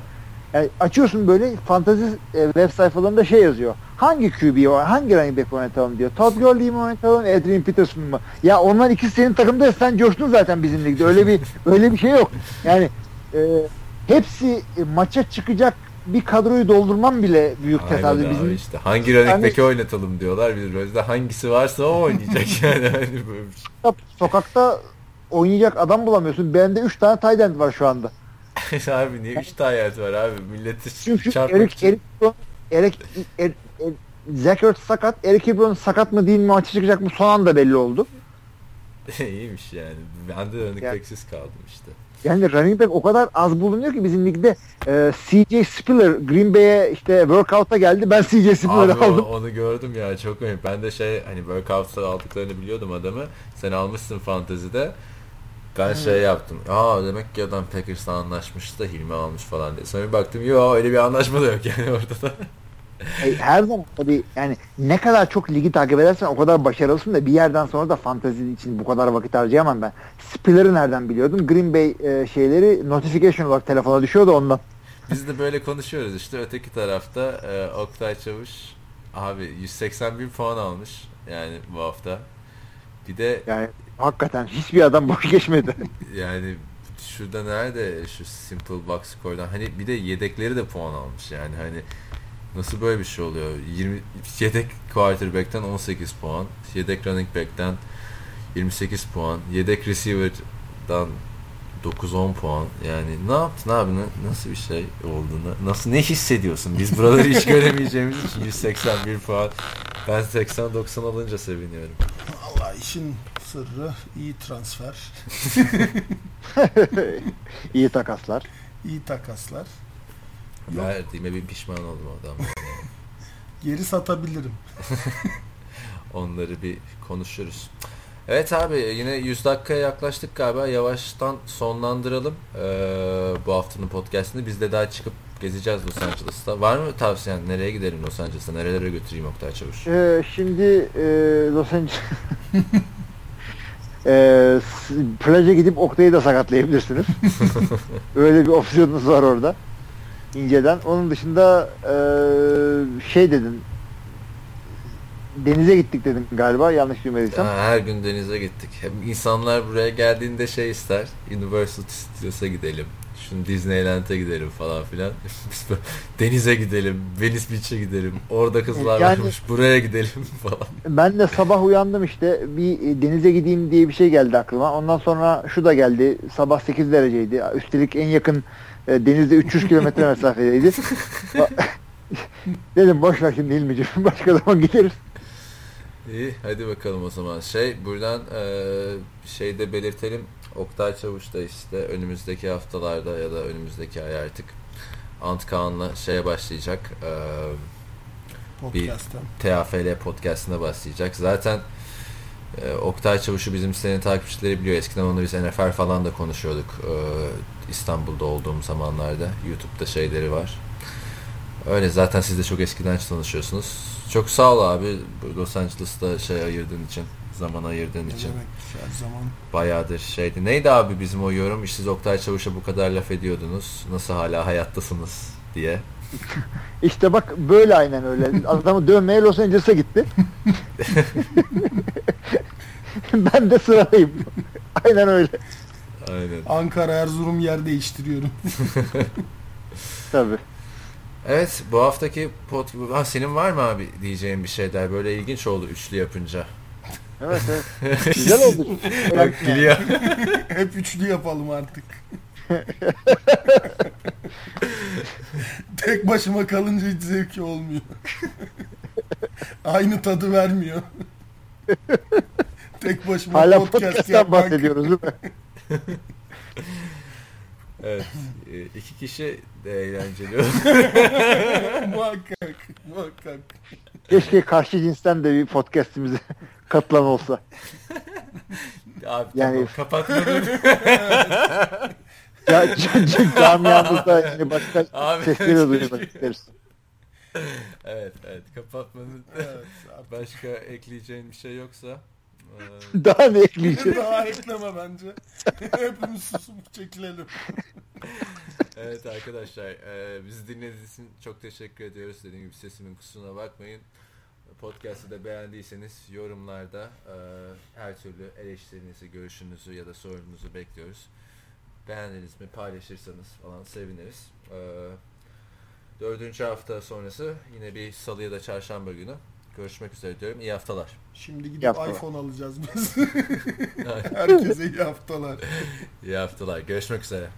Yani açıyorsun böyle fantezi e, web sayfalarında şey yazıyor. Hangi QB var? Hangi running back oynatalım diyor. Todd Gurley mi oynatalım? Adrian Peterson mı? Ya onlar ikisi senin takımda sen coştun zaten bizim ligde. Öyle bir *laughs* öyle bir şey yok. Yani e, hepsi e, maça çıkacak bir kadroyu doldurmam bile büyük tesadüf. Bizim işte. Hangi running Yani- back'i oynatalım diyorlar. Biz Rose'de hangisi varsa o oynayacak *laughs* yani. Hani böyle bir şey. sokakta oynayacak adam bulamıyorsun. Bende 3 tane tight end var şu anda. *laughs* abi niye 3 tane hayat var abi? Milleti Çünkü çarpmak Eric, için. Eric, Eric, Eric, Eric, Zach Ertz sakat. Eric Ebron sakat mı değil mi maçı çıkacak mı son anda belli oldu. *laughs* İyiymiş yani. Ben de running Yani- kaldım işte. Yani running back o kadar az bulunuyor ki bizim ligde e, CJ Spiller Green Bay'e işte workout'a geldi. Ben CJ Spiller'ı Abi o- aldım. onu gördüm ya çok önemli. Ben de şey hani workout'ta aldıklarını biliyordum adamı. Sen almışsın fantezide. Ben şey yaptım. Aa demek ki adam Packers'la anlaşmış da Hilmi almış falan diye. Sonra bir baktım yo öyle bir anlaşma da yok yani orada da. *laughs* E, her zaman tabii yani ne kadar çok ligi takip edersen o kadar başarılısın da bir yerden sonra da fantezi için bu kadar vakit harcayamam ben. Spiller'ı nereden biliyordum? Green Bay e, şeyleri notification olarak telefona düşüyordu ondan. Biz de böyle konuşuyoruz işte. Öteki tarafta e, Oktay Çavuş abi 180 bin puan almış yani bu hafta. Bir de Yani hakikaten hiçbir adam boş geçmedi. *laughs* yani şurada nerede şu simple box score'dan hani bir de yedekleri de puan almış yani hani nasıl böyle bir şey oluyor? 20 yedek quarterback'ten 18 puan yedek running back'ten 28 puan yedek receiver'dan 9-10 puan. Yani ne yaptın abi? Ne- nasıl bir şey olduğunu nasıl ne hissediyorsun? Biz buraları hiç *laughs* göremeyeceğimiz için 181 puan. Ben 80-90 alınca seviniyorum. Allah işin sırrı iyi transfer, *laughs* İyi takaslar. iyi takaslar. Yok. verdiğime bir pişman oldum adam *laughs* Geri satabilirim. *laughs* Onları bir konuşuruz. Evet abi yine 100 dakikaya yaklaştık galiba. Yavaştan sonlandıralım ee, bu haftanın podcastini. Biz de daha çıkıp gezeceğiz Los Angeles'ta. Var mı tavsiyen? Nereye gidelim Los Angeles'ta? Nerelere götüreyim Oktay Çavuş? Ee, şimdi e, Los Angeles *laughs* e, plaja gidip Oktay'ı da sakatlayabilirsiniz. Öyle bir opsiyonunuz var orada. İnceden. Onun dışında e, şey dedin denize gittik dedim galiba yanlış duymadıysam. Ha, her gün denize gittik. Hem insanlar buraya geldiğinde şey ister. Universal Studios'a gidelim. Şunu Disneyland'e gidelim falan filan. *laughs* Denize gidelim. Venice Beach'e gidelim. Orada kızlar Yani- varmış. Buraya gidelim *laughs* falan. Ben de sabah uyandım işte bir e, denize gideyim diye bir şey geldi aklıma. Ondan sonra şu da geldi. Sabah 8 dereceydi. Üstelik en yakın e, denizde 300 kilometre mesafedeydi. *laughs* *laughs* Dedim boş ver şimdi İlmi'ciğim. Başka zaman gideriz. İyi hadi bakalım o zaman. Şey buradan eee şeyde belirtelim. Oktay Çavuş da işte önümüzdeki haftalarda ya da önümüzdeki ay artık Ant Kaan'la şeye başlayacak. Eee Podcast'ten. TAFL podcastına başlayacak. Zaten e, Oktay Çavuş'u bizim sitenin takipçileri biliyor. Eskiden onunla biz NFL falan da konuşuyorduk. E, İstanbul'da olduğum zamanlarda. YouTube'da şeyleri var. Öyle zaten siz de çok eskiden tanışıyorsunuz. Çok sağ ol abi Los Angeles'ta şey ayırdığın için. Zaman ayırdığın Ne için. demek zaman. Bayağıdır şeydi. Neydi abi bizim o yorum? İşte siz Oktay Çavuş'a bu kadar laf ediyordunuz. Nasıl hala hayattasınız diye. *laughs* İşte bak böyle aynen öyle. Adamı dövmeye Los Angeles'a gitti. *laughs* ben de sıradayım. aynen öyle. Aynen. Ankara Erzurum yer değiştiriyorum. *laughs* Tabii. Evet bu haftaki pot ha, senin var mı abi diyeceğin bir şeyler böyle ilginç oldu üçlü yapınca. Evet evet. Güzel oldu. Bak gülüyor. Hep üçlü yapalım artık. *laughs* Tek başıma kalınca hiç zevki olmuyor. *laughs* Aynı tadı vermiyor. Tek başıma Hala podcast podcast'tan yapmak bahsediyoruz değil mi? *laughs* evet e, iki kişi de eğlenceli muhakkak, muhakkak. Keşke karşı cinsten de bir podcastimize katılan olsa. abi Yani- tamam kapatmadım. Ya c- camiamızda yine başka *laughs* Abi. sesleri duymak *laughs* isteriz. *laughs* evet evet kapatmanın Evet, artık başka ekleyeceğin bir şey yoksa. e, Daha ne ekleyeceğiz? daha ekleme bence. Hepimiz susup çekilelim. evet arkadaşlar e, bizi dinlediğiniz için çok teşekkür ediyoruz. Dediğim gibi sesimin kusuruna bakmayın. Podcast'ı da beğendiyseniz yorumlarda e, her türlü eleştirinizi, görüşünüzü ya da sorununuzu bekliyoruz. Beğendiniz mi paylaşırsanız falan seviniriz. E, dördüncü hafta sonrası yine bir salı ya da çarşamba günü görüşmek üzere diyorum. İyi haftalar. Şimdi gidip Yapma. iPhone alacağız biz. *laughs* Herkese iyi haftalar. İyi haftalar. Görüşmek üzere.